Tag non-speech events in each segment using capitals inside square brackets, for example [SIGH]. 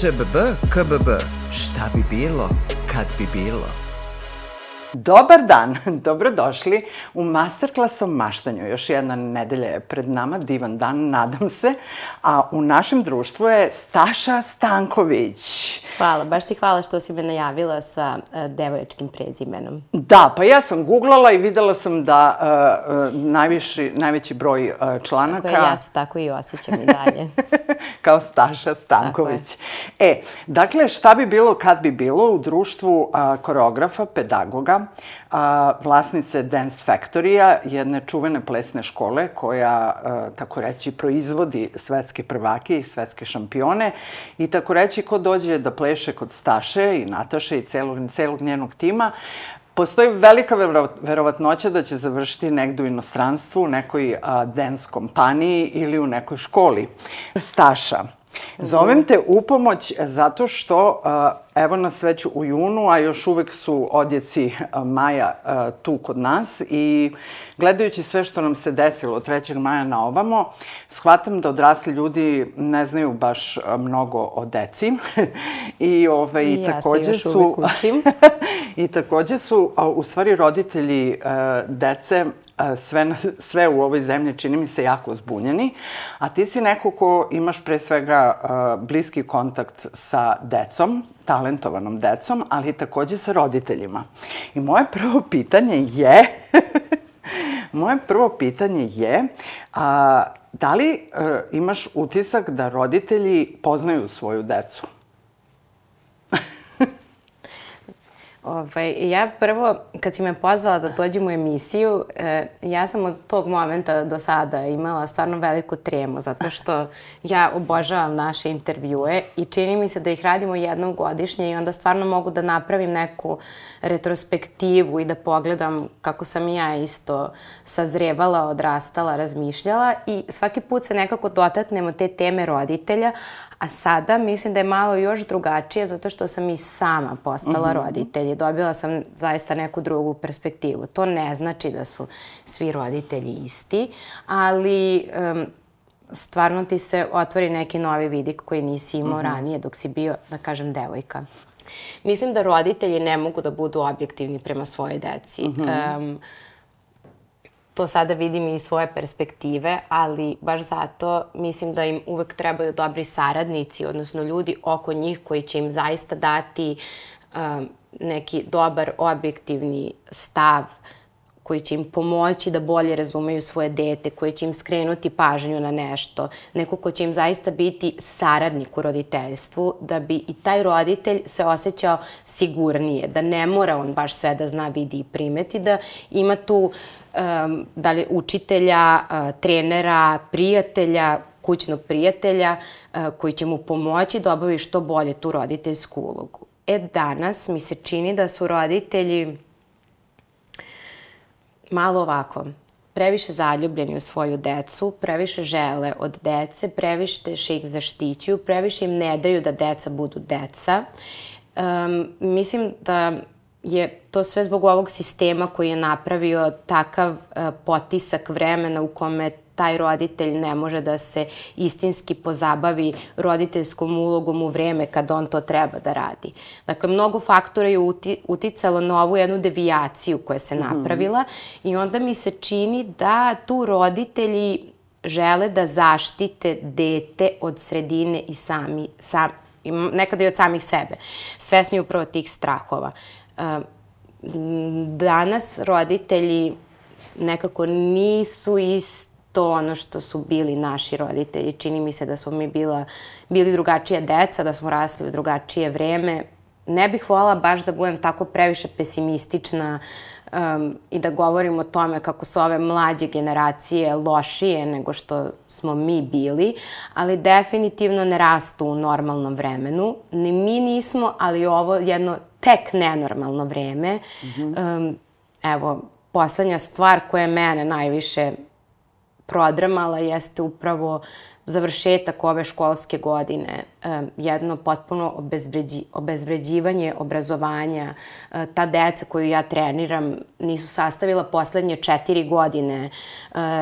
ŠBB, KBB, šta bi bilo, kad bi bilo? Dobar dan, [LAUGHS] dobrodošli u Masterclass o maštanju. Još jedna nedelja je pred nama, divan dan, nadam se. A u našem društvu je Staša Stanković. Hvala, baš ti hvala što si me najavila sa uh, devojačkim prezimenom. Da, pa ja sam googlala i videla sam da uh, uh, najviši, najveći broj uh, članaka... Tako je, ja se tako i osjećam i dalje. [LAUGHS] kao Staša Stanković. E, dakle, šta bi bilo kad bi bilo u društvu uh, koreografa, pedagoga, a, vlasnice Dance Factory-a, jedne čuvene plesne škole koja, a, tako reći, proizvodi svetske prvake i svetske šampione i tako reći ko dođe da pleše kod Staše i Nataše i celog, celog njenog tima, Postoji velika verovatnoća da će završiti negde u inostranstvu, u nekoj a, dance kompaniji ili u nekoj školi. Staša, zovem te u pomoć zato što a, Evo nas već u junu, a još uvek su odjeci maja tu kod nas i gledajući sve što nam se desilo od 3. maja na ovamo, shvatam da odrasli ljudi ne znaju baš mnogo o deci. [LAUGHS] I, ove, ovaj, I ja takođe se još su, uvek učim. [LAUGHS] I takođe su, u stvari, roditelji dece sve, sve u ovoj zemlji čini mi se jako zbunjeni, a ti si neko ko imaš pre svega bliski kontakt sa decom, talentovanom decom, ali takođe sa roditeljima. I moje prvo pitanje je... [LAUGHS] moje prvo pitanje je... A, da li e, imaš utisak da roditelji poznaju svoju decu? Ovaj, ja prvo, kad si me pozvala da dođem u emisiju, eh, ja sam od tog momenta do sada imala stvarno veliku tremu, zato što ja obožavam naše intervjue i čini mi se da ih radimo jednom godišnje i onda stvarno mogu da napravim neku retrospektivu i da pogledam kako sam i ja isto sazrevala, odrastala, razmišljala i svaki put se nekako dotaknemo te teme roditelja, A sada mislim da je malo još drugačije zato što sam i sama postala mm -hmm. roditelj dobila sam zaista neku drugu perspektivu. To ne znači da su svi roditelji isti, ali um, stvarno ti se otvori neki novi vidik koji nisi imao mm -hmm. ranije dok si bio, da kažem, devojka. Mislim da roditelji ne mogu da budu objektivni prema svojoj deci. Mm -hmm. um, to sada vidim i iz svoje perspektive, ali baš zato mislim da im uvek trebaju dobri saradnici, odnosno ljudi oko njih koji će im zaista dati um, neki dobar objektivni stav koji će im pomoći da bolje razumeju svoje dete, koji će im skrenuti pažnju na nešto, neko ko će im zaista biti saradnik u roditeljstvu, da bi i taj roditelj se osjećao sigurnije, da ne mora on baš sve da zna, vidi i primeti, da ima tu um, da li učitelja, uh, trenera, prijatelja, kućnog prijatelja uh, koji će mu pomoći da obavi što bolje tu roditeljsku ulogu. E danas mi se čini da su roditelji malo ovako, previše zaljubljeni u svoju decu, previše žele od dece, previše ih zaštićuju, previše im ne daju da deca budu deca. Um, mislim da je to sve zbog ovog sistema koji je napravio takav uh, potisak vremena u kome taj roditelj ne može da se istinski pozabavi roditeljskom ulogom u vreme kad on to treba da radi. Dakle, mnogo faktora je uti, uticalo na ovu jednu devijaciju koja se mhm. napravila mm i onda mi se čini da tu roditelji žele da zaštite dete od sredine i sami, sam, nekada i od samih sebe. Svesni upravo tih strahova. Danas roditelji nekako nisu isto ono što su bili naši roditelji. Čini mi se da smo mi bila, bili drugačija deca, da smo rasli u drugačije vreme. Ne bih volala baš da budem tako previše pesimistična um, i da govorim o tome kako su ove mlađe generacije lošije nego što smo mi bili, ali definitivno ne rastu u normalnom vremenu. Ni mi nismo, ali ovo jedno tek nenormalno vreme. Mm -hmm. um, evo, poslednja stvar koja je mene najviše prodramala jeste upravo završetak ove školske godine, jedno potpuno obezvređi, obezvređivanje obrazovanja. E, ta deca koju ja treniram nisu sastavila poslednje četiri godine e,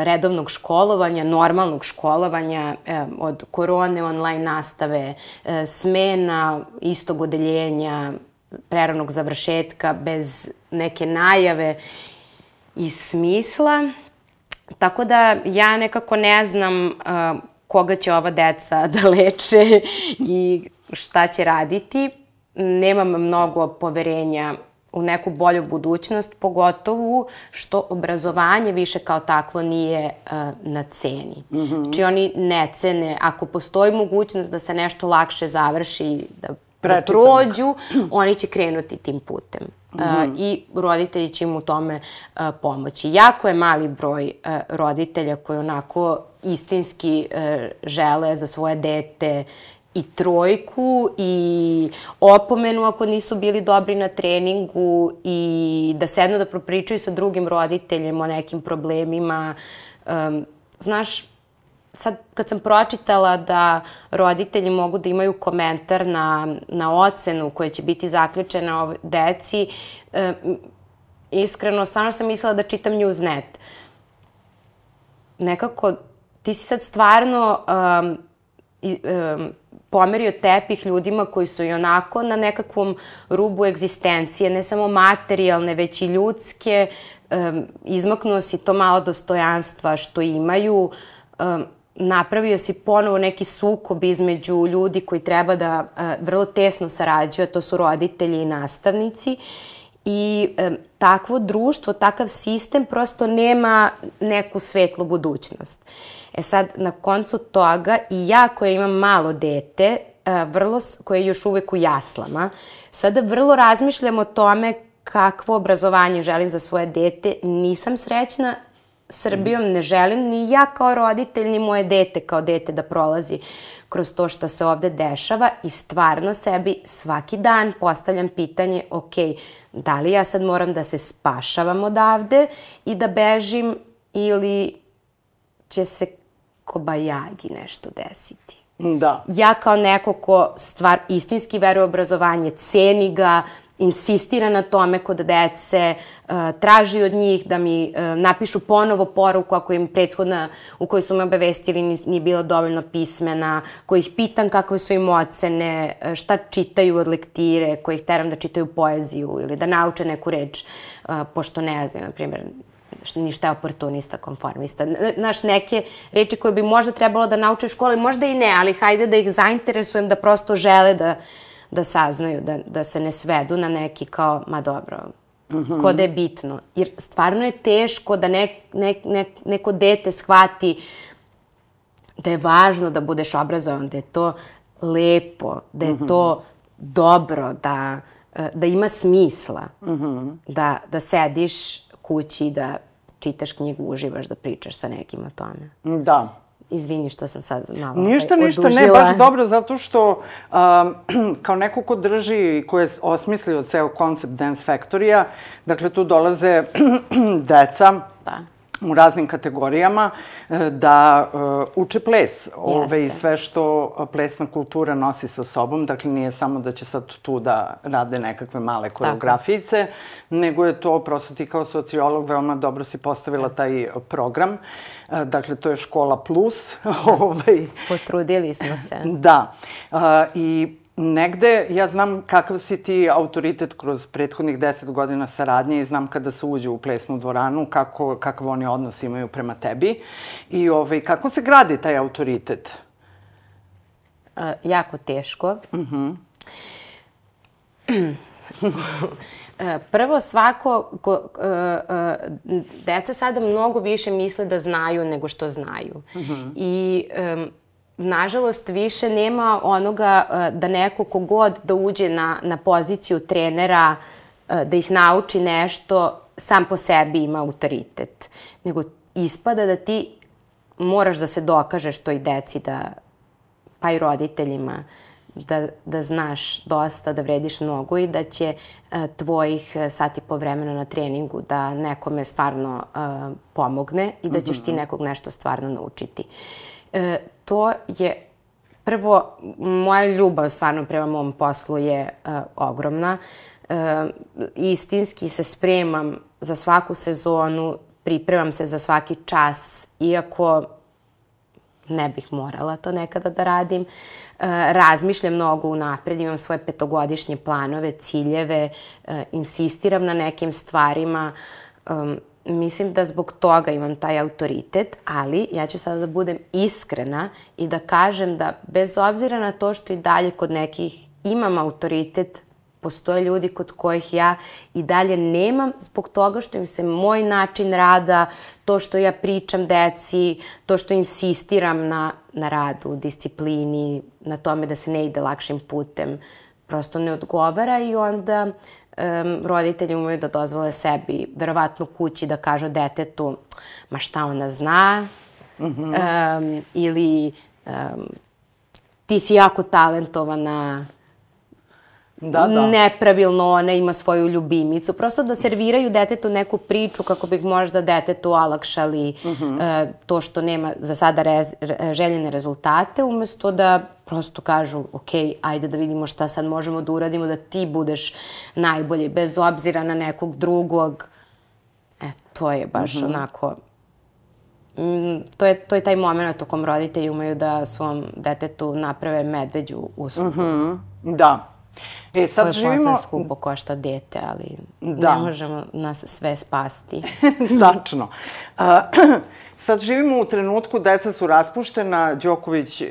redovnog školovanja, normalnog školovanja, e, od korone, online nastave, smena, istog odeljenja, preranog završetka, bez neke najave i smisla. Tako da ja nekako ne znam uh, koga će ova deca [LAUGHS] da leče i šta će raditi. Nemam mnogo poverenja u neku bolju budućnost, pogotovo što obrazovanje više kao takvo nije uh, na ceni. Mm -hmm. Či znači oni ne cene, ako postoji mogućnost da se nešto lakše završi, da, da prođu, oni će krenuti tim putem. Mm -hmm. I roditelji će im u tome uh, pomoći. Jako je mali broj uh, roditelja koji onako istinski e, žele za svoje dete i trojku i opomenu ako nisu bili dobri na treningu i da sednu da propričaju sa drugim roditeljem o nekim problemima. Um, znaš, sad kad sam pročitala da roditelji mogu da imaju komentar na, na ocenu koja će biti zaključena o deci, um, iskreno, stvarno sam mislila da čitam Newsnet. Nekako ti si sad stvarno um, i, um, pomerio tepih ljudima koji su i onako na nekakvom rubu egzistencije, ne samo materijalne, već i ljudske, um, izmaknuo si to malo dostojanstva što imaju, um, napravio si ponovo neki sukob između ljudi koji treba da uh, vrlo tesno sarađuju, a to su roditelji i nastavnici. I e, takvo društvo, takav sistem prosto nema neku svetlu budućnost. E sad, na koncu toga, i ja koja imam malo dete, e, vrlo, koje je još uvek u jaslama, sada vrlo razmišljam o tome kakvo obrazovanje želim za svoje dete. Nisam srećna Srbijom, ne želim ni ja kao roditelj, ni moje dete kao dete da prolazi kroz to što se ovde dešava i stvarno sebi svaki dan postavljam pitanje, ok, da li ja sad moram da se spašavam odavde i da bežim ili će se kobajagi nešto desiti. Da. Ja kao neko ko stvar istinski veruje obrazovanje, ceni ga, insistira na tome kod dece, uh, traži od njih da mi uh, napišu ponovo poruku ako im prethodna u kojoj su me obavestili nije bila dovoljno pismena, koji ih pitam kakve su im ocene, uh, šta čitaju od lektire, koji ih teram da čitaju poeziju ili da nauče neku reč, pošto ne znam, na primjer, ništa je oportunista, konformista. Znaš, neke reči koje bi možda trebalo da nauče u školi, možda i ne, ali hajde da ih zainteresujem da prosto žele da, da saznaju, da, da se ne svedu na neki kao, ma dobro, Mm -hmm. ko da je bitno. Jer stvarno je teško da ne, ne, ne, neko dete shvati da je važno da budeš obrazovan, da je to lepo, da je mm -hmm. to dobro, da, da ima smisla. Mm -hmm. da, da sediš kući, da čitaš knjigu, uživaš da pričaš sa nekim o tome. Da. Izvini što sam sad malo Ništa, ovaj, ništa, ne, baš dobro, zato što um, [CLEARS THROAT] kao neko ko drži i ko je osmislio ceo koncept Dance Factory-a, dakle tu dolaze [CLEARS THROAT] deca, da u raznim kategorijama e, da uh, uče ples ove, i sve što plesna kultura nosi sa sobom. Dakle, nije samo da će sad tu da rade nekakve male koreografijice, Tako. nego je to, prosto ti kao sociolog veoma dobro si postavila taj program. Uh, dakle, to je škola plus. [LAUGHS] Da. ovaj. Potrudili smo se. Da. I negde ja znam kakav si ti autoritet kroz prethodnih deset godina saradnje i znam kada se uđe u plesnu dvoranu, kako, kakav oni odnos imaju prema tebi i ovaj, kako se gradi taj autoritet? Uh, jako teško. [CLEARS THROAT] Uh -huh. Prvo, svako, ko, uh, uh, deca sada mnogo više misle da znaju nego što znaju. Uh -huh. I um, nažalost, više nema onoga e, da neko kogod da uđe na, na poziciju trenera, e, da ih nauči nešto, sam po sebi ima autoritet. Nego ispada da ti moraš da se dokažeš toj deci da, pa i roditeljima, da, da znaš dosta, da vrediš mnogo i da će uh, tvojih sati po vremena na treningu da nekome stvarno pomogne i da ćeš ti mhm. nekog nešto stvarno naučiti. To je prvo, moja ljubav stvarno prema mom poslu je uh, ogromna. Uh, istinski se spremam za svaku sezonu, pripremam se za svaki čas, iako ne bih morala to nekada da radim. E, razmišljam mnogo unapred, imam svoje petogodišnje planove, ciljeve, e, insistiram na nekim stvarima. E, mislim da zbog toga imam taj autoritet, ali ja ću sada da budem iskrena i da kažem da bez obzira na to što i dalje kod nekih imam autoritet, postoje ljudi kod kojih ja i dalje nemam zbog toga što im se moj način rada, to što ja pričam deci, to što insistiram na, na radu, disciplini, na tome da se ne ide lakšim putem, prosto ne odgovara i onda um, roditelji umeju da dozvole sebi, verovatno kući da kažu detetu, ma šta ona zna, mm -hmm. um, ili um, ti si jako talentovana, da, da. nepravilno ona ima svoju ljubimicu. Prosto da serviraju detetu neku priču kako bi možda detetu alakšali uh mhm. -huh. e, to što nema za sada rez, re, željene rezultate, umesto da prosto kažu, ok, ajde da vidimo šta sad možemo da uradimo, da ti budeš najbolji, bez obzira na nekog drugog. E, to je baš uh mhm. -huh. onako Mm, to, je, to je taj moment u kom roditelji umeju da svom detetu naprave medveđu uslugu. Mm -hmm. Da, E, sad koje živimo... posle skupo košta dete, ali da. ne možemo nas sve spasti. [LAUGHS] Tačno. Uh, [CLEARS THROAT] sad živimo u trenutku, deca su raspuštena, Đoković uh,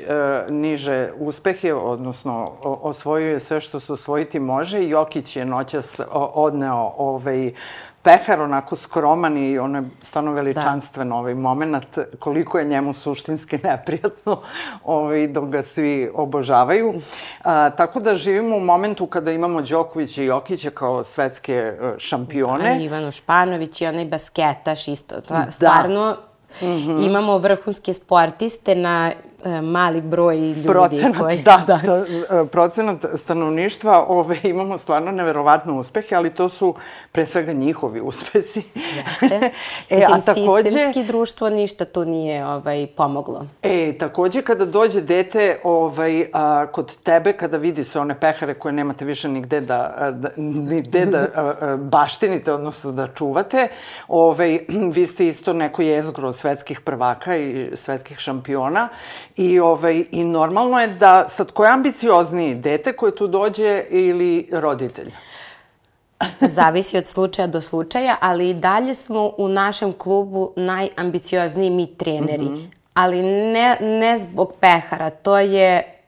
niže uspehe, odnosno osvojuje sve što se osvojiti može, Jokić je noćas odneo ovaj, pehar, onako skroman i ono je stvarno veličanstven da. ovaj moment, koliko je njemu suštinski [LAUGHS] neprijatno ovaj, dok ga svi obožavaju. A, tako da živimo u momentu kada imamo Đokovića i Jokića kao svetske e, šampione. Da, Ivanu Španović i onaj basketaš isto. Da. Stvarno, da Mm -hmm. Imamo vrhunske sportiste na mali broj ljudi procenat, koji... Da, [LAUGHS] da. Sta, e, procenat stanovništva, ove, [LAUGHS] imamo stvarno neverovatne uspehe, ali to su pre svega njihovi uspesi. Jeste. [LAUGHS] e, Mislim, a takođe, sistemski društvo ništa tu nije ovaj, pomoglo. E, takođe kada dođe dete ovaj, a, kod tebe, kada vidi se one pehare koje nemate više nigde da, da, nigde da a, a, baštinite, odnosno da čuvate, ovaj, vi ste isto neko jezgro svetskih prvaka i svetskih šampiona i, ovaj, i normalno je da sad ko je ambiciozniji, dete koje tu dođe ili roditelj? [LAUGHS] Zavisi od slučaja do slučaja, ali i dalje smo u našem klubu najambiciozniji mi treneri. Mm -hmm. Ali ne, ne zbog pehara, to je,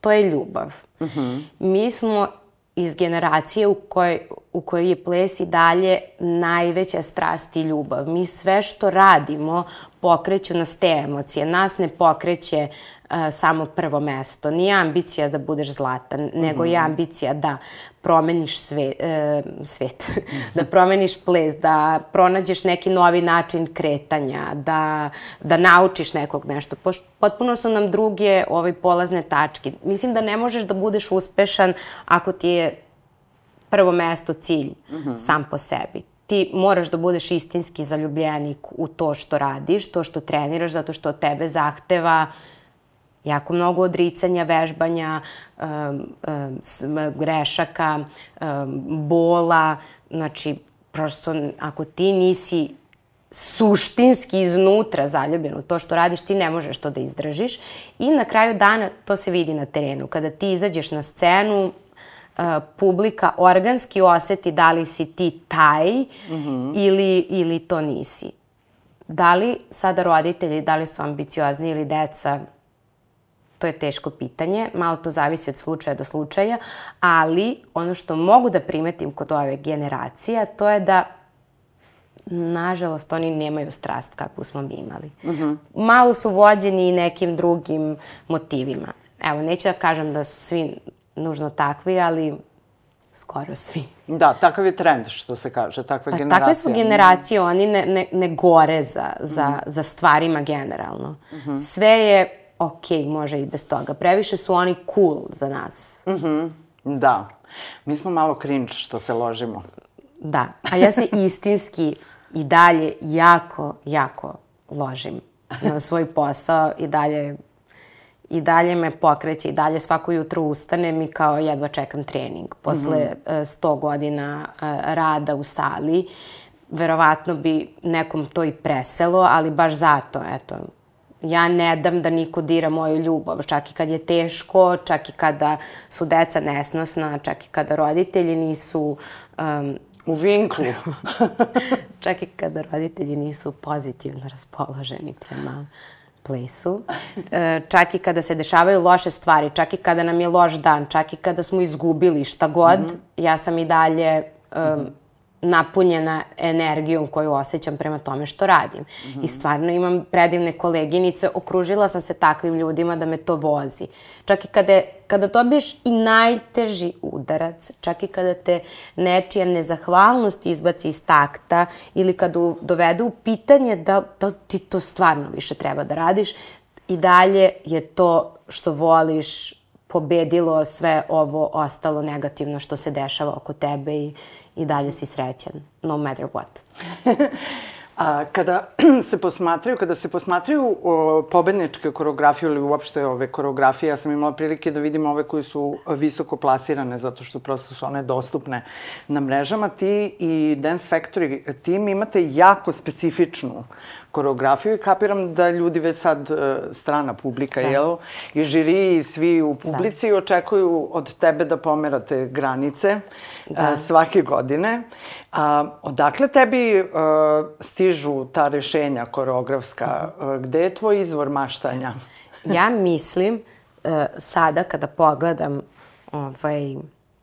to je ljubav. Mm -hmm. Mi smo iz generacije u kojoj, u kojoj je ples i dalje najveća strast i ljubav. Mi sve što radimo pokreću nas te emocije. Nas ne pokreće uh, samo prvo mesto. Nije ambicija da budeš zlatan, mm -hmm. nego je mhm. ambicija da promeniš sve, uh, svet, [LAUGHS] da promeniš ples, da pronađeš neki novi način kretanja, da, da naučiš nekog nešto. Poš, potpuno su nam druge ovaj, polazne tačke. Mislim da ne možeš da budeš uspešan ako ti je prvo mesto cilj mm -hmm. sam po sebi ti moraš da budeš istinski zaljubljenik u to što radiš, to što treniraš, zato što od tebe zahteva jako mnogo odricanja, vežbanja, um, um, grešaka, um, bola. Znači, prosto, ako ti nisi suštinski iznutra zaljubljen u to što radiš, ti ne možeš to da izdržiš. I na kraju dana to se vidi na terenu. Kada ti izađeš na scenu, publika organski oseti da li si ti taj mm -hmm. ili, ili to nisi. Da li sada roditelji, da li su ambiciozni ili deca, to je teško pitanje, malo to zavisi od slučaja do slučaja, ali ono što mogu da primetim kod ove generacije, to je da nažalost oni nemaju strast kakvu smo mi imali. Mm -hmm. Malo su vođeni nekim drugim motivima. Evo, neću da kažem da su svi nužno takvi, ali skoro svi. Da, takav je trend, što se kaže, takva pa, generacija. Takve su generacije, oni ne, ne, ne gore za, za, mm -hmm. za stvarima generalno. Mm -hmm. Sve je ok, može i bez toga. Previše su oni cool za nas. Mhm, da. Mi smo malo cringe što se ložimo. Da, a ja se istinski i dalje jako, jako ložim na svoj posao i dalje i dalje me pokreće i dalje svako jutro ustanem i kao jedva čekam trening. Posle mm -hmm. 100 godina e, rada u sali, verovatno bi nekom to i preselo, ali baš zato, eto, ja ne dam da niko dira moju ljubav, čak i kad je teško, čak i kada su deca nesnosna, čak i kada roditelji nisu um, U vinklu. [LAUGHS] čak i kada roditelji nisu pozitivno raspoloženi prema plesu. [LAUGHS] E, čak i kada se dešavaju loše stvari, čak i kada nam je loš dan, čak i kada smo izgubili šta god, mm -hmm. ja sam i dalje um, mm -hmm napunjena energijom koju osjećam prema tome što radim. Mm -hmm. I stvarno imam predivne koleginice, okružila sam se takvim ljudima da me to vozi. Čak i kada, kada dobiješ i najteži udarac, čak i kada te nečija nezahvalnost izbaci iz takta ili kada dovede u pitanje da, da ti to stvarno više treba da radiš, i dalje je to što voliš pobedilo sve ovo ostalo negativno što se dešava oko tebe i, i dalje si srećan, no matter what. [LAUGHS] A, kada [CLEARS THROAT] se posmatraju, kada se posmatraju o, pobedničke koreografije ili uopšte ove koreografije, ja sam imala prilike da vidim ove koje su visoko plasirane, zato što prosto su one dostupne na mrežama. Ti i Dance Factory tim imate jako specifičnu koreografiju i kapiram da ljudi već sad e, strana publika, da. jel? I žiri i svi u publici da. očekuju od tebe da pomerate granice e, da. svake godine. A, odakle tebi uh, stižu ta rešenja koreografska? Uh, gde je tvoj izvor maštanja? ja mislim, uh, sada kada pogledam ovaj,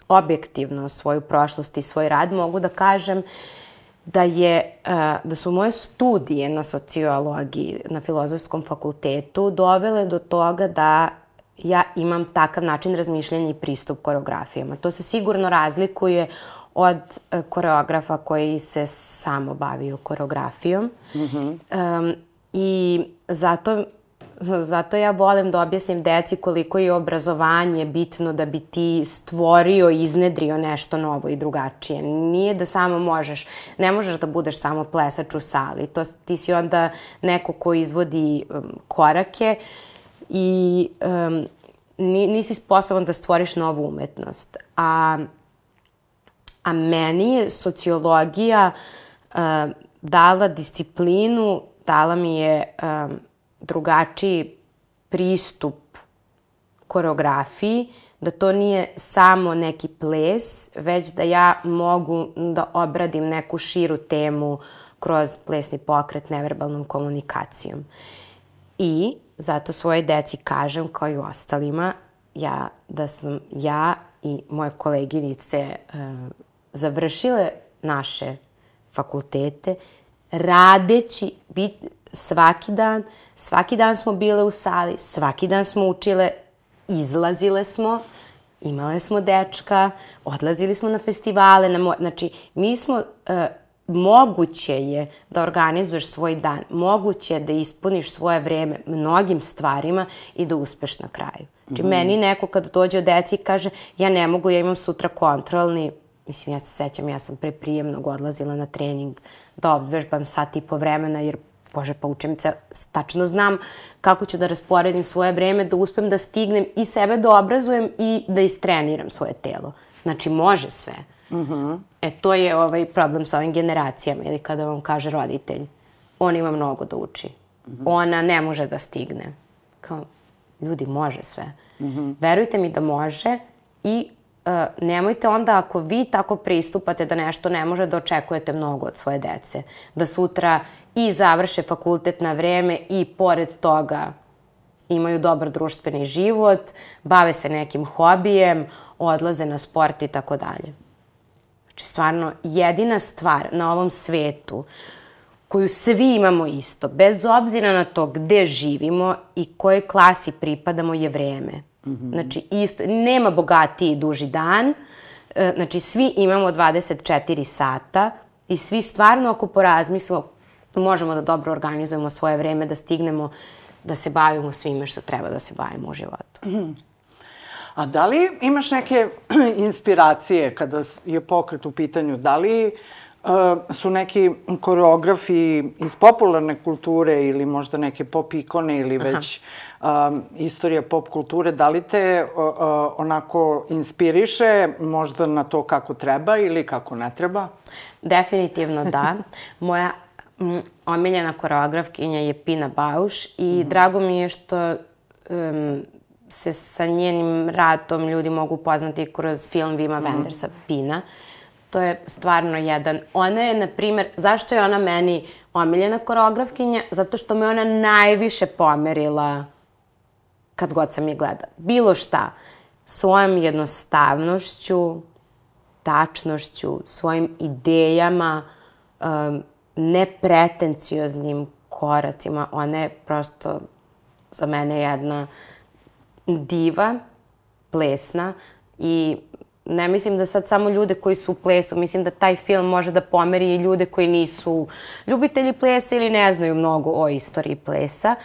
objektivno svoju prošlost i svoj rad, mogu da kažem da, je, da su moje studije na sociologiji na filozofskom fakultetu dovele do toga da ja imam takav način razmišljanja i pristup koreografijama. To se sigurno razlikuje od e, koreografa koji se samo bavio koreografijom. Mm -hmm. um, I zato Zato ja volim da objasnim deci koliko je obrazovanje bitno da bi ti stvorio i iznedrio nešto novo i drugačije. Nije da samo možeš, ne možeš da budeš samo plesač u sali. To, ti si onda neko ko izvodi um, korake i um, nisi sposoban da stvoriš novu umetnost. A, a meni je sociologija uh, dala disciplinu, dala mi je um, drugačiji pristup koreografiji, da to nije samo neki ples, već da ja mogu da obradim neku širu temu kroz plesni pokret neverbalnom komunikacijom. I zato svoje deci kažem, kao i ostalima, ja, da sam ja i moje koleginice e, završile naše fakultete radeći, bit, svaki dan, svaki dan smo bile u sali, svaki dan smo učile, izlazile smo, imale smo dečka, odlazili smo na festivale, na znači mi smo, uh, moguće je da organizuješ svoj dan, moguće je da ispuniš svoje vreme mnogim stvarima i da uspeš na kraju. Znači, mm -hmm. meni neko kada dođe od deci i kaže ja ne mogu, ja imam sutra kontrolni, mislim, ja se sećam, ja sam pre prijemnog odlazila na trening da obvežbam sat i po vremena, jer Bože, pa učim se, tačno znam kako ću da rasporedim svoje vreme, da uspem da stignem i sebe da obrazujem i da istreniram svoje telo. Znači, može sve. Mm -hmm. E, to je ovaj problem sa ovim generacijama, ili kada vam kaže roditelj, on ima mnogo da uči. Mm -hmm. Ona ne može da stigne. Kao, ljudi, može sve. Mm -hmm. Verujte mi da može i uh, nemojte onda ako vi tako pristupate da nešto ne može da očekujete mnogo od svoje dece. Da sutra i završe fakultet na vreme i pored toga imaju dobar društveni život, bave se nekim hobijem, odlaze na sport i tako dalje. Znači, stvarno, jedina stvar na ovom svetu koju svi imamo isto, bez obzira na to gde živimo i kojoj klasi pripadamo, je vreme. Mm -hmm. Znači, isto, nema bogatiji duži dan, e, znači, svi imamo 24 sata i svi stvarno, ako porazmislimo, možemo da dobro organizujemo svoje vreme, da stignemo da se bavimo svime što treba da se bavimo u životu. A da li imaš neke [CLEARS THROAT] inspiracije kada je pokret u pitanju? Da li uh, su neki koreografi iz popularne kulture ili možda neke pop ikone ili već um, istorija pop kulture, da li te uh, uh, onako inspiriše možda na to kako treba ili kako ne treba? Definitivno da. [LAUGHS] Moja m, omiljena koreografkinja je Pina Bauš i mm. drago mi je što um, se sa njenim radom ljudi mogu poznati kroz film Vima mm. Wendersa Pina. To je stvarno jedan... Ona je, na primer, zašto je ona meni omiljena koreografkinja? Zato što me ona najviše pomerila kad god sam je gleda. Bilo šta. Svojom jednostavnošću, tačnošću, svojim idejama, um, nepretencioznim koracima. Ona je prosto za mene jedna diva, plesna i ne mislim da sad samo ljude koji su u plesu, mislim da taj film može da pomeri i ljude koji nisu ljubitelji plesa ili ne znaju mnogo o istoriji plesa.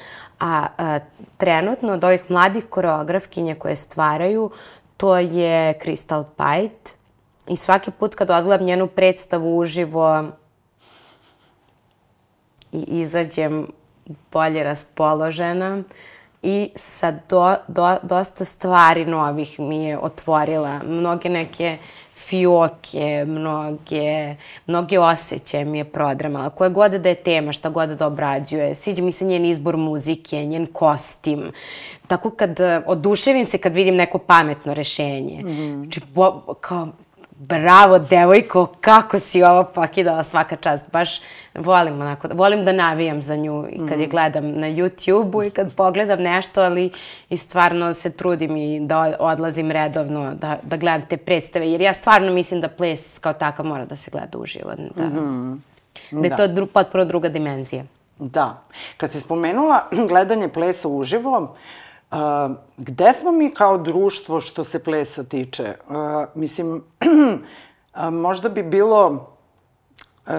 A, a trenutno od ovih mladih koreografkinja koje stvaraju, to je Crystal Pite. I svaki put kad odgledam njenu predstavu uživo i izađem bolje raspoložena, i sa do, do, dosta stvari novih mi je otvorila. Mnoge neke fioke, mnoge, mnoge osjećaje mi je prodramala. Koje god da je tema, šta god da obrađuje. Sviđa mi se njen izbor muzike, njen kostim. Tako kad oduševim se kad vidim neko pametno rešenje. Mm -hmm. Znači, bo, kao, bravo devojko, kako si ovo pokidala svaka čast. Baš volim onako, volim da navijam za nju i kad mm. je gledam na YouTube-u i kad pogledam nešto, ali i stvarno se trudim i da odlazim redovno da, da gledam te predstave, jer ja stvarno mislim da ples kao takav mora da se gleda uživo. Da, mm -hmm. da je da. to dru, potpuno druga dimenzija. Da. Kad si spomenula [CLEARS THROAT] gledanje plesa uživo, uh, Uh, gde smo mi kao društvo što se plesa tiče? Uh, mislim, [CLEARS THROAT] možda bi bilo uh,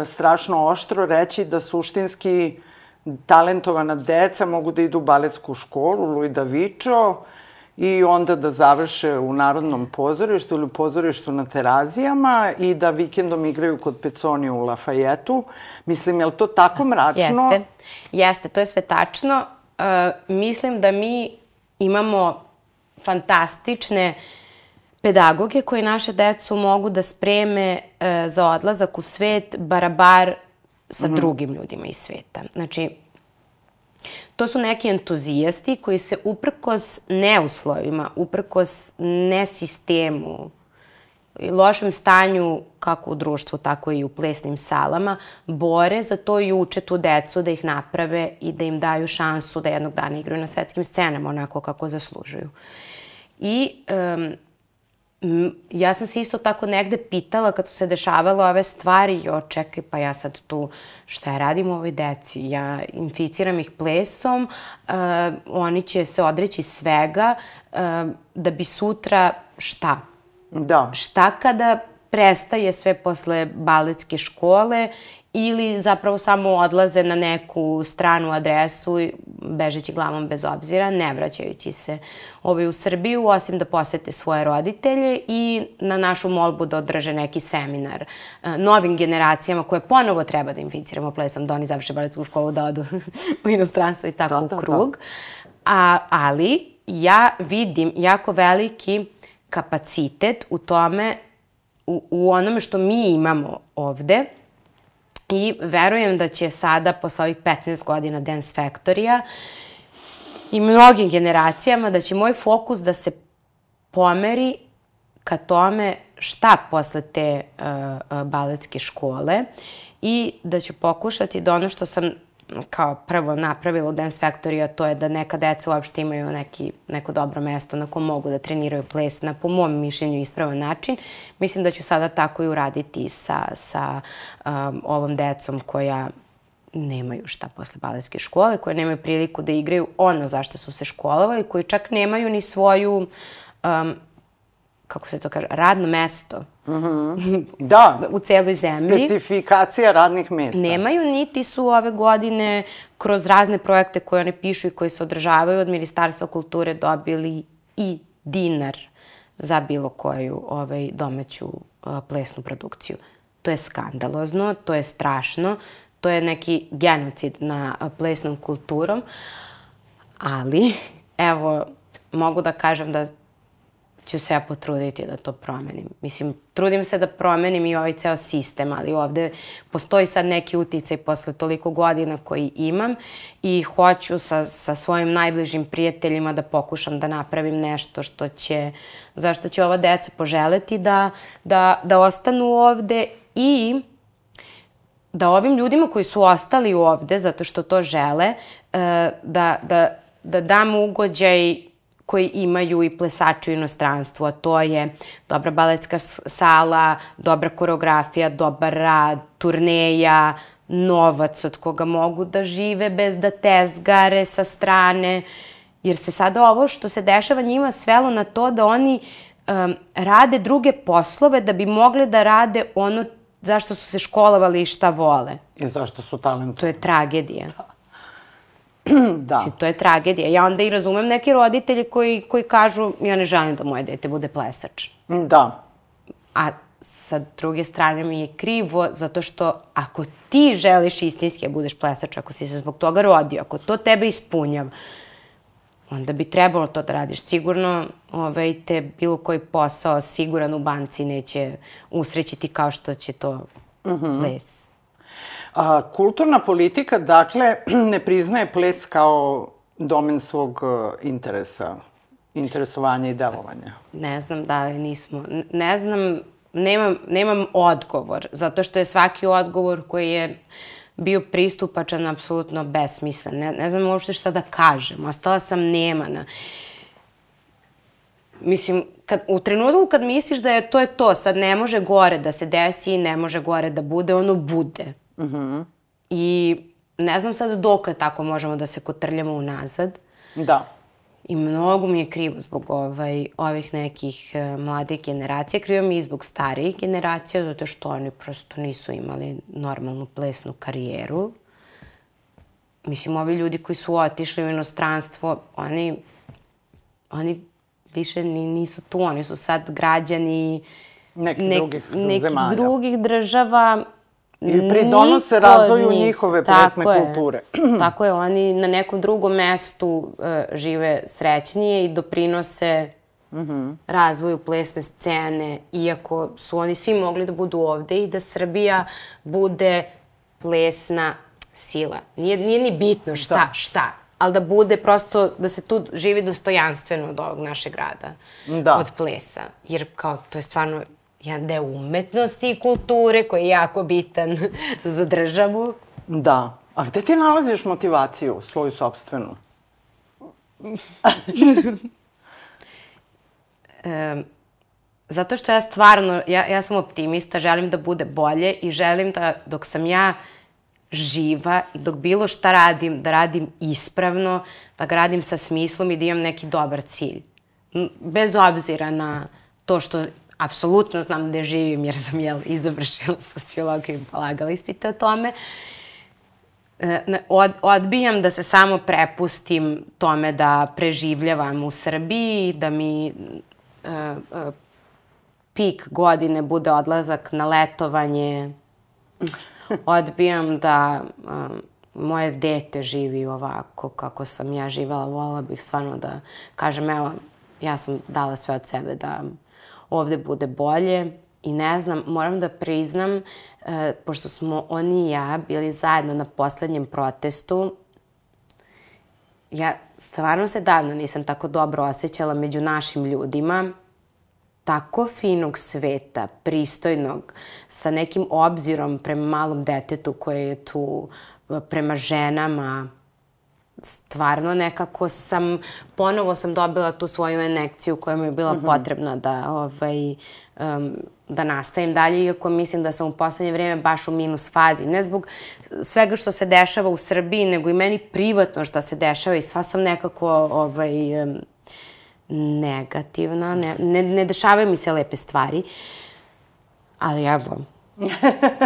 strašno oštro reći da suštinski talentovana deca mogu da idu u baletsku školu, Louis da Vičo, i onda da završe u Narodnom pozorištu ili u pozorištu na Terazijama i da vikendom igraju kod Peconi u Lafajetu. Mislim, je li to tako mračno? Jeste, jeste, to je sve tačno. Uh, mislim da mi imamo fantastične pedagoge koji naše decu mogu da spreme e, za odlazak u svet barabar sa mm -hmm. drugim ljudima iz sveta. Znači, to su neki entuzijasti koji se uprkos neuslovima, uprkos nesistemu, lošem stanju kako u društvu, tako i u plesnim salama, bore za to i uče tu decu da ih naprave i da im daju šansu da jednog dana igraju na svetskim scenama onako kako zaslužuju. I um, ja sam se isto tako negde pitala kad su se dešavale ove stvari, jo, čekaj, pa ja sad tu šta ja radim ovoj deci? Ja inficiram ih plesom, uh, oni će se odreći svega uh, da bi sutra šta? Da. Šta kada prestaje sve posle baletske škole ili zapravo samo odlaze na neku stranu adresu bežeći glavom bez obzira, ne vraćajući se ovaj u Srbiju, osim da posete svoje roditelje i na našu molbu da održe neki seminar uh, novim generacijama koje ponovo treba da inficiramo plesom, da oni završe baletsku školu, da odu [LAUGHS] u inostranstvo i tako da, u da, krug. Da. A, ali ja vidim jako veliki kapacitet u tome, u, u onome što mi imamo ovde. I verujem da će sada, posle ovih 15 godina Dance Factory-a i mnogim generacijama, da će moj fokus da se pomeri ka tome šta posle te uh, uh, baletske škole i da ću pokušati da ono što sam kao prvo napravila u Dance Factory, a to je da neka deca uopšte imaju neki, neko dobro mesto na kom mogu da treniraju ples na, po mom mišljenju, ispravan način. Mislim da ću sada tako i uraditi sa, sa um, ovom decom koja nemaju šta posle baletske škole, koje nemaju priliku da igraju ono zašto su se školovali, koji čak nemaju ni svoju um, kako se to kaže, radno mesto Da, [LAUGHS] u celoj zemlji. specifikacija radnih mesta. Nemaju, niti su ove godine kroz razne projekte koje oni pišu i koji se održavaju od Ministarstva kulture dobili i dinar za bilo koju ovaj, domaću a, plesnu produkciju. To je skandalozno, to je strašno, to je neki genocid na a, plesnom kulturom, ali evo, mogu da kažem da ću se ja potruditi da to promenim. Mislim, trudim se da promenim i ovaj ceo sistem, ali ovde postoji sad neki uticaj posle toliko godina koji imam i hoću sa, sa svojim najbližim prijateljima da pokušam da napravim nešto što će, zašto će ova deca poželeti da, da, da ostanu ovde i da ovim ljudima koji su ostali ovde zato što to žele, e, da, da, da dam ugođaj koji imaju i plesači u inostranstvu, a to je dobra baletska sala, dobra koreografija, dobar rad, turneja, novac od koga mogu da žive bez da tezgare sa strane, jer se sada ovo što se dešava njima svelo na to da oni um, rade druge poslove da bi mogli da rade ono zašto su se školovali i šta vole. I zašto su talentovani. To je tragedija. Da. [CLEARS THROAT] Mislim, to je tragedija. Ja onda i razumem neke roditelji koji, koji kažu ja ne želim da moje dete bude plesač. Da. A sa druge strane mi je krivo zato što ako ti želiš istinski da budeš plesač, ako si se zbog toga rodio, ako to tebe ispunjava, onda bi trebalo to da radiš. Sigurno ovaj, te bilo koji posao siguran u banci neće usrećiti kao što će to mm -hmm. ples. A, kulturna politika, dakle, [CLEARS THROAT] ne priznaje ples kao domen svog uh, interesa, interesovanja i delovanja. Ne znam da li nismo, ne znam, nemam, nemam odgovor, zato što je svaki odgovor koji je bio pristupačan apsolutno besmislen. Ne, ne znam uopšte šta da kažem, ostala sam nemana. Mislim, kad, u trenutku kad misliš da je to je to, sad ne može gore da se desi, ne može gore da bude, ono bude. Mm -hmm. I ne znam sad dok tako možemo da se kotrljamo unazad. Da. I mnogo mi je krivo zbog ovaj, ovih nekih uh, mladih generacija. Krivo mi i zbog starijih generacija, zato što oni prosto nisu imali normalnu plesnu karijeru. Mislim, ovi ljudi koji su otišli u inostranstvo, oni, oni više ni, nisu tu, oni su sad građani nekih nek, drugih nekih zemalja. drugih država I pridonose Niko razvoju njihove plesne tako kulture. Je, [CLEARS THROAT] tako je, oni na nekom drugom mestu uh, žive srećnije i doprinose mm -hmm. razvoju plesne scene, iako su oni svi mogli da budu ovde i da Srbija bude plesna sila. Nije, nije ni bitno šta, da. šta, ali da bude prosto, da se tu živi dostojanstveno od ovog našeg grada, da. od plesa. Jer kao, to je stvarno jedan deo umetnosti i kulture koji je jako bitan [LAUGHS] za državu. Da. A gde ti nalaziš motivaciju, svoju sobstvenu? [LAUGHS] e, zato što ja stvarno, ja, ja sam optimista, želim da bude bolje i želim da dok sam ja živa i dok bilo šta radim, da radim ispravno, da ga radim sa smislom i da imam neki dobar cilj. Bez obzira na to što apsolutno znam gde živim jer sam jel, izavršila [LAUGHS] sociologiju i polagala ispite o tome. E, od, odbijam da se samo prepustim tome da preživljavam u Srbiji, da mi uh, uh, pik godine bude odlazak na letovanje. Odbijam da uh, moje dete živi ovako kako sam ja živela. Volila bih stvarno da kažem, evo, ja sam dala sve od sebe da ovde bude bolje i ne znam, moram da priznam, e, pošto smo oni i ja bili zajedno na poslednjem protestu, ja stvarno se davno nisam tako dobro osjećala među našim ljudima, tako finog sveta, pristojnog, sa nekim obzirom prema malom detetu koje je tu, prema ženama, stvarno nekako sam, ponovo sam dobila tu svoju enekciju koja mi je bila mm -hmm. potrebna da, ovaj, um, da nastavim dalje, iako mislim da sam u poslednje vreme baš u minus fazi. Ne zbog svega što se dešava u Srbiji, nego i meni privatno što se dešava i sva sam nekako ovaj, um, negativna, ne, ne, ne dešavaju mi se lepe stvari, ali evo,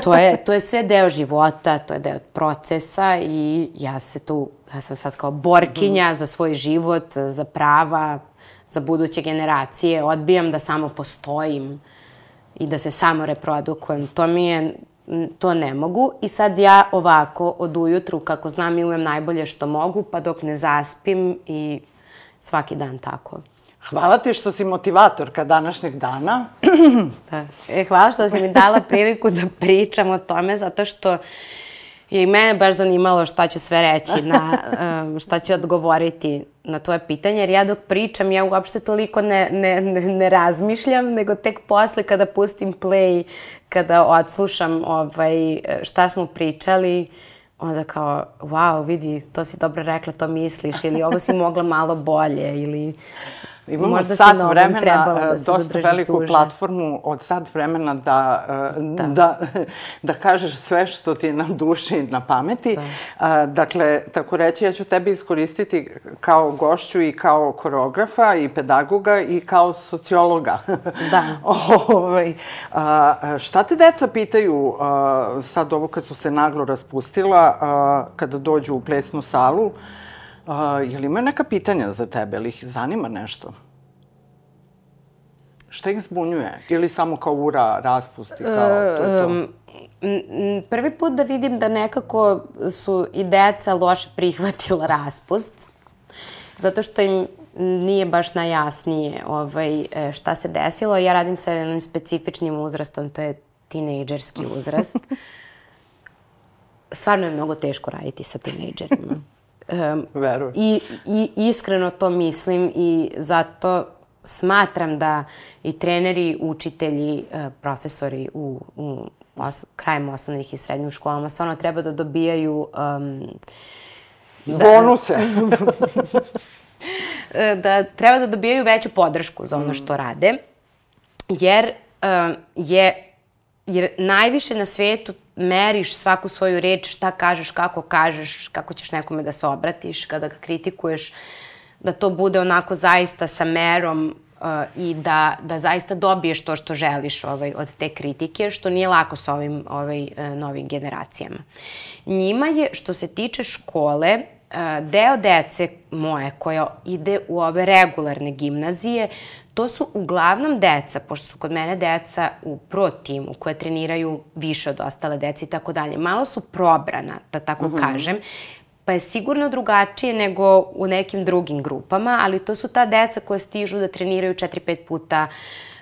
to je, to je sve deo života, to je deo procesa i ja se tu, ja sam sad kao borkinja za svoj život, za prava, za buduće generacije, odbijam da samo postojim i da se samo reprodukujem. To mi je, to ne mogu i sad ja ovako od ujutru kako znam i umem najbolje što mogu pa dok ne zaspim i svaki dan tako. Hvala ti što si motivatorka današnjeg dana. [CLEARS THROAT] da. E, hvala što si mi dala priliku da pričam o tome, zato što je i mene baš zanimalo šta ću sve reći, na, šta ću odgovoriti na tvoje pitanje, jer ja dok pričam, ja uopšte toliko ne, ne, ne, ne razmišljam, nego tek posle kada pustim play, kada odslušam ovaj, šta smo pričali, onda kao, wow, vidi, to si dobro rekla, to misliš, ili ovo si mogla malo bolje, ili Imamo Možda sat vremena, da dosta veliku tuže. platformu od sat vremena da, da. da, [LAUGHS] da kažeš sve što ti je na duši i na pameti. Da. Dakle, tako reći, ja ću tebi iskoristiti kao gošću i kao koreografa i pedagoga i kao sociologa. Da. [LAUGHS] ovaj, šta te deca pitaju sad ovo kad su se naglo raspustila, kada dođu u plesnu salu? A, je li imaju neka pitanja za tebe? Ili ih zanima nešto? Šta ih zbunjuje? Ili samo kao ura, raspusti, kao to je to? Um, prvi put da vidim da nekako su i deca loše prihvatila raspust, zato što im nije baš najjasnije ovaj, e, šta se desilo. Ja radim sa jednim specifičnim uzrastom, to je tinejdžerski uzrast. [LAUGHS] Stvarno je mnogo teško raditi sa tinejdžerima. Um, Verujem. I, I iskreno to mislim i zato smatram da i treneri, učitelji, e, profesori u, u os, krajem osnovnih i srednjih školama stvarno treba da dobijaju um, da, bonuse. [LAUGHS] da treba da dobijaju veću podršku za ono mm. što rade, jer um, je jer najviše na svetu meriš svaku svoju reč, šta kažeš, kako kažeš, kako ćeš nekome da se obratiš, kada ga kritikuješ, da to bude onako zaista sa merom uh, i da, da zaista dobiješ to što želiš ovaj, od te kritike, što nije lako sa ovim ovaj, uh, novim generacijama. Njima je, što se tiče škole, deo dece moje koja ide u ove regularne gimnazije To su uglavnom deca, pošto su kod mene deca u pro timu koje treniraju više od ostale dece i tako dalje. Malo su probrana, da tako mm -hmm. kažem, pa je sigurno drugačije nego u nekim drugim grupama, ali to su ta deca koja stižu da treniraju 4-5 puta uh,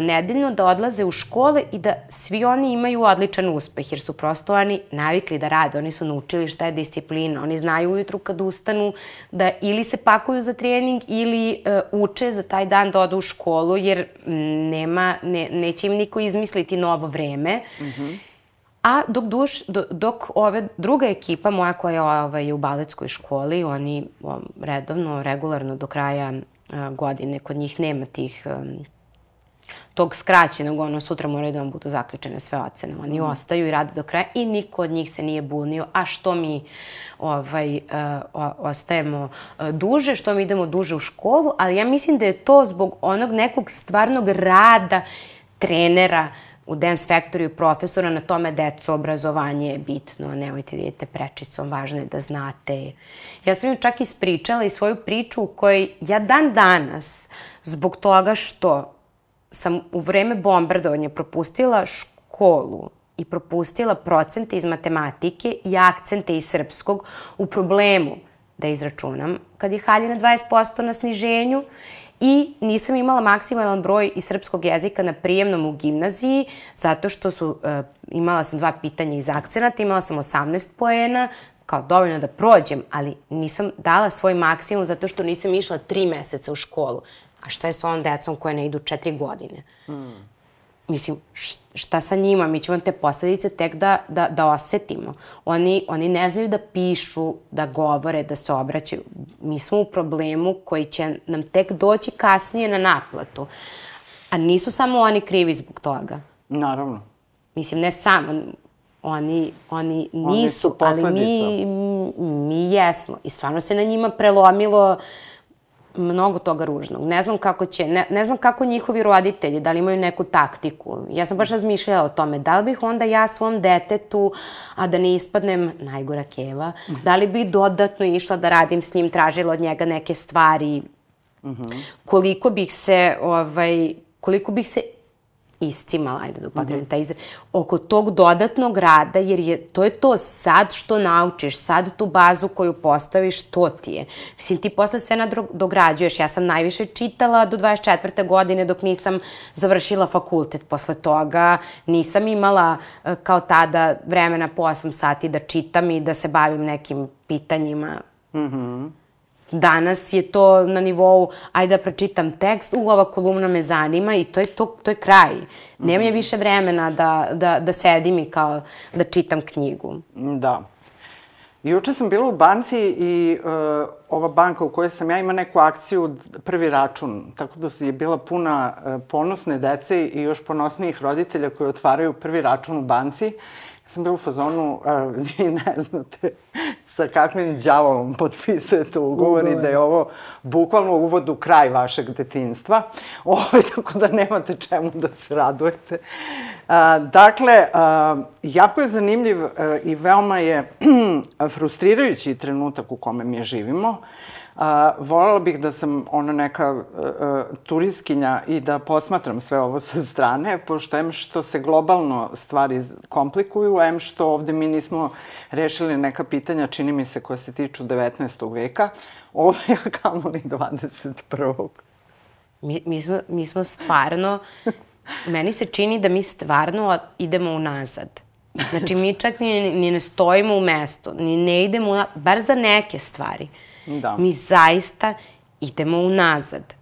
nedeljno da odlaze u škole i da svi oni imaju odličan uspeh, jer su prosto oni navikli da rade, oni su naučili šta je disciplina, oni znaju ujutru kad ustanu da ili se pakuju za trening ili uh, uče za taj dan da odu u školu, jer nema, ne, neće im niko izmisliti novo vreme. Mm -hmm. A dok, duš, dok ove druga ekipa moja koja je ovaj, u baletskoj školi, oni redovno, regularno do kraja uh, godine, kod njih nema tih um, tog skraćenog, ono, sutra moraju da vam budu zaključene sve ocene. Oni mm. ostaju i rade do kraja i niko od njih se nije bunio, a što mi ovaj, uh, ostajemo uh, duže, što mi idemo duže u školu, ali ja mislim da je to zbog onog nekog stvarnog rada trenera, u Dance Factory profesora na tome deco obrazovanje je bitno, nemojte da idete prečicom, važno je da znate. Ja sam im čak ispričala i svoju priču u kojoj ja dan danas, zbog toga što sam u vreme bombardovanja propustila školu i propustila procente iz matematike i akcente iz srpskog u problemu da izračunam kad je haljina 20% na sniženju i nisam imala maksimalan broj iz srpskog jezika na prijemnom u gimnaziji zato što su, uh, imala sam dva pitanja iz akcenata, imala sam 18 poena, kao dovoljno da prođem, ali nisam dala svoj maksimum zato što nisam išla tri meseca u školu. A šta je sa ovom decom koje ne idu četiri godine? Mm. Mislim, šta sa njima? Mi ćemo te posledice tek da, da, da osetimo. Oni, oni ne znaju da pišu, da govore, da se obraćaju. Mi smo u problemu koji će nam tek doći kasnije na naplatu. A nisu samo oni krivi zbog toga. Naravno. Mislim, ne samo. Oni, oni nisu, oni ali mi, mi jesmo. I stvarno se na njima prelomilo mnogo toga ružnog. Ne znam kako će, ne, ne znam kako njihovi roditelji, da li imaju neku taktiku. Ja sam baš razmišljala o tome, da li bih onda ja svom detetu, a da ne ispadnem najgora keva, da li bih dodatno išla da radim s njim, tražila od njega neke stvari, koliko bih se, ovaj, koliko bih se iscimala, ajde da upotrebim mm -hmm. taj izraz, oko tog dodatnog rada, jer je, to je to sad što naučiš, sad tu bazu koju postaviš, to ti je. Mislim, ti posle sve nadograđuješ. Ja sam najviše čitala do 24. godine dok nisam završila fakultet. Posle toga nisam imala e, kao tada vremena po 8 sati da čitam i da se bavim nekim pitanjima. Mhm. Mm Danas je to na nivou, ajde da pročitam tekst, u, ova kolumna me zanima i to je, to, to je kraj. Nema je mhm. više vremena da, da, da sedim i kao da čitam knjigu. Da. Juče sam bila u banci i uh, ova banka u kojoj sam ja ima neku akciju prvi račun, tako da je bila puna uh, ponosne dece i još ponosnijih roditelja koji otvaraju prvi račun u banci sam bila u fazonu, a, [LAUGHS] vi ne znate sa kakvim đavolom potpisujete ugovor i da je ovo bukvalno uvod u kraj vašeg detinstva. Ovo, [LAUGHS] ovaj, tako da nemate čemu da se radujete. A, dakle, a, jako je zanimljiv a, i veoma je [CLEARS THROAT] frustrirajući trenutak u kome mi živimo. A, volela bih da sam ona neka a, a, turiskinja i da posmatram sve ovo sa strane, pošto em što se globalno stvari komplikuju, em što ovde mi nismo rešili neka pitanja, čini mi se, koje se tiču 19. veka, ovo je [LAUGHS] kamoli 21. Mi, mi, smo, mi smo stvarno, meni se čini da mi stvarno idemo unazad. Znači, mi čak ni, ni ne stojimo u mestu, ni ne idemo, bar za neke stvari. Da. Mi zaista idemo unazad.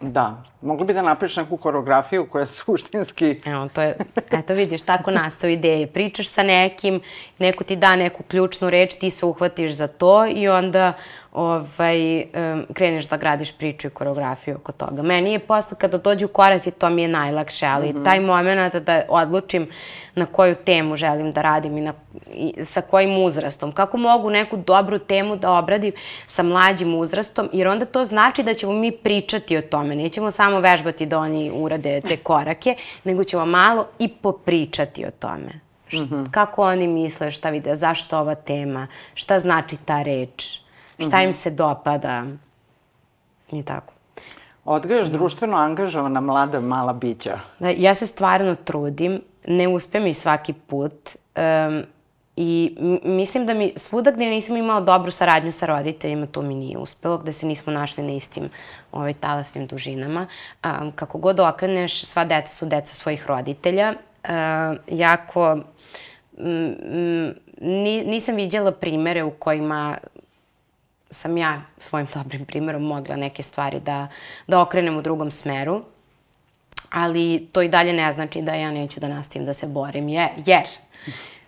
Da. Mogli bi da napiš neku koreografiju koja je suštinski... Evo, to je, eto vidiš, tako nastao ideje. Pričaš sa nekim, neko ti da neku ključnu reč, ti se uhvatiš za to i onda ovaj, um, kreneš da gradiš priču i koreografiju oko toga. Meni je posle kada dođu koraci, to mi je najlakše, ali mm -hmm. taj moment da odlučim na koju temu želim da radim i, na, i sa kojim uzrastom. Kako mogu neku dobru temu da obradim sa mlađim uzrastom, jer onda to znači da ćemo mi pričati o tome. Nećemo samo vežbati da oni urade te korake, [LAUGHS] nego ćemo malo i popričati o tome. Mm -hmm. Kako oni misle, šta vide, zašto ova tema, šta znači ta reč, šta im se dopada i tako. Odgajaš društveno angažovana mlada mala bića. Da, ja se stvarno trudim, ne uspe mi svaki put um, i mislim da mi svuda gde nisam imala dobru saradnju sa roditeljima, to mi nije uspelo, gde se nismo našli na istim ovaj, talasnim dužinama. Um, kako god okreneš, sva deca su deca svojih roditelja. Uh, jako mm, nisam viđala primere u kojima sam ja svojim dobrim primerom mogla neke stvari da, da okrenem u drugom smeru. Ali to i dalje ne znači da ja neću da nastavim da se borim, je, jer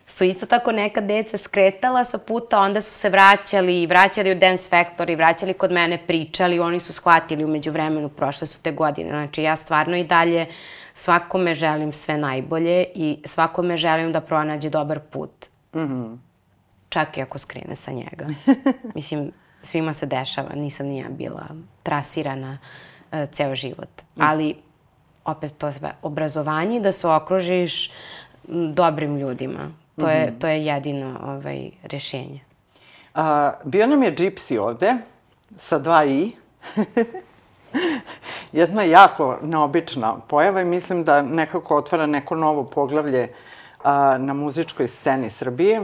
su isto tako neka deca skretala sa puta, onda su se vraćali, vraćali u Dance Factory, vraćali kod mene, pričali, oni su shvatili umeđu vremenu, prošle su te godine. Znači ja stvarno i dalje svakome želim sve najbolje i svakome želim da pronađe dobar put. Mm -hmm. Čak i ako skrene sa njega. [LAUGHS] Mislim, svima se dešava, nisam nija bila trasirana uh, ceo život. Mm. Ali, opet to sve, obrazovanje da se okružiš dobrim ljudima. To, mm -hmm. je, mhm. to je jedino ovaj, rešenje. A, bio nam je Gypsy ovde, sa dva i. [LAUGHS] Jedna jako neobična pojava i mislim da nekako otvara neko novo poglavlje a, na muzičkoj sceni Srbije.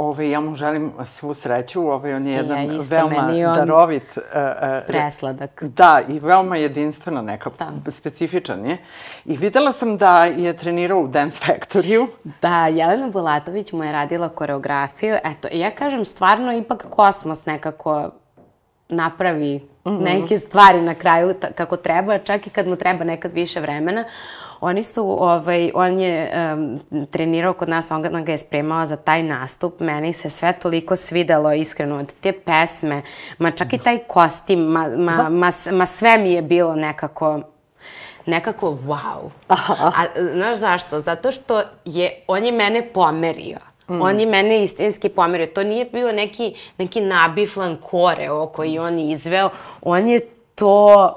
Ove, ja mu želim svu sreću, ove, on je jedan ja, veoma on darovit... Uh, uh, presladak. Da, i veoma jedinstvena neka, da. specifičan je. I videla sam da je trenirao u Dance Factory-u. Da, Jelena Bulatović mu je radila koreografiju. Eto, ja kažem, stvarno ipak kosmos nekako napravi mm -hmm. neke stvari na kraju kako treba, čak i kad mu treba nekad više vremena. Oni su, ovaj, on je um, trenirao kod nas, on ga, je spremao za taj nastup. Meni se sve toliko svidelo, iskreno, od te pesme, ma čak i taj kostim, ma, ma, ma, ma sve mi je bilo nekako nekako wow. Aha. A znaš zašto? Zato što je, on je mene pomerio. Mm. On je mene istinski pomerio. To nije bio neki, neki nabiflan koreo koji on izveo. On je to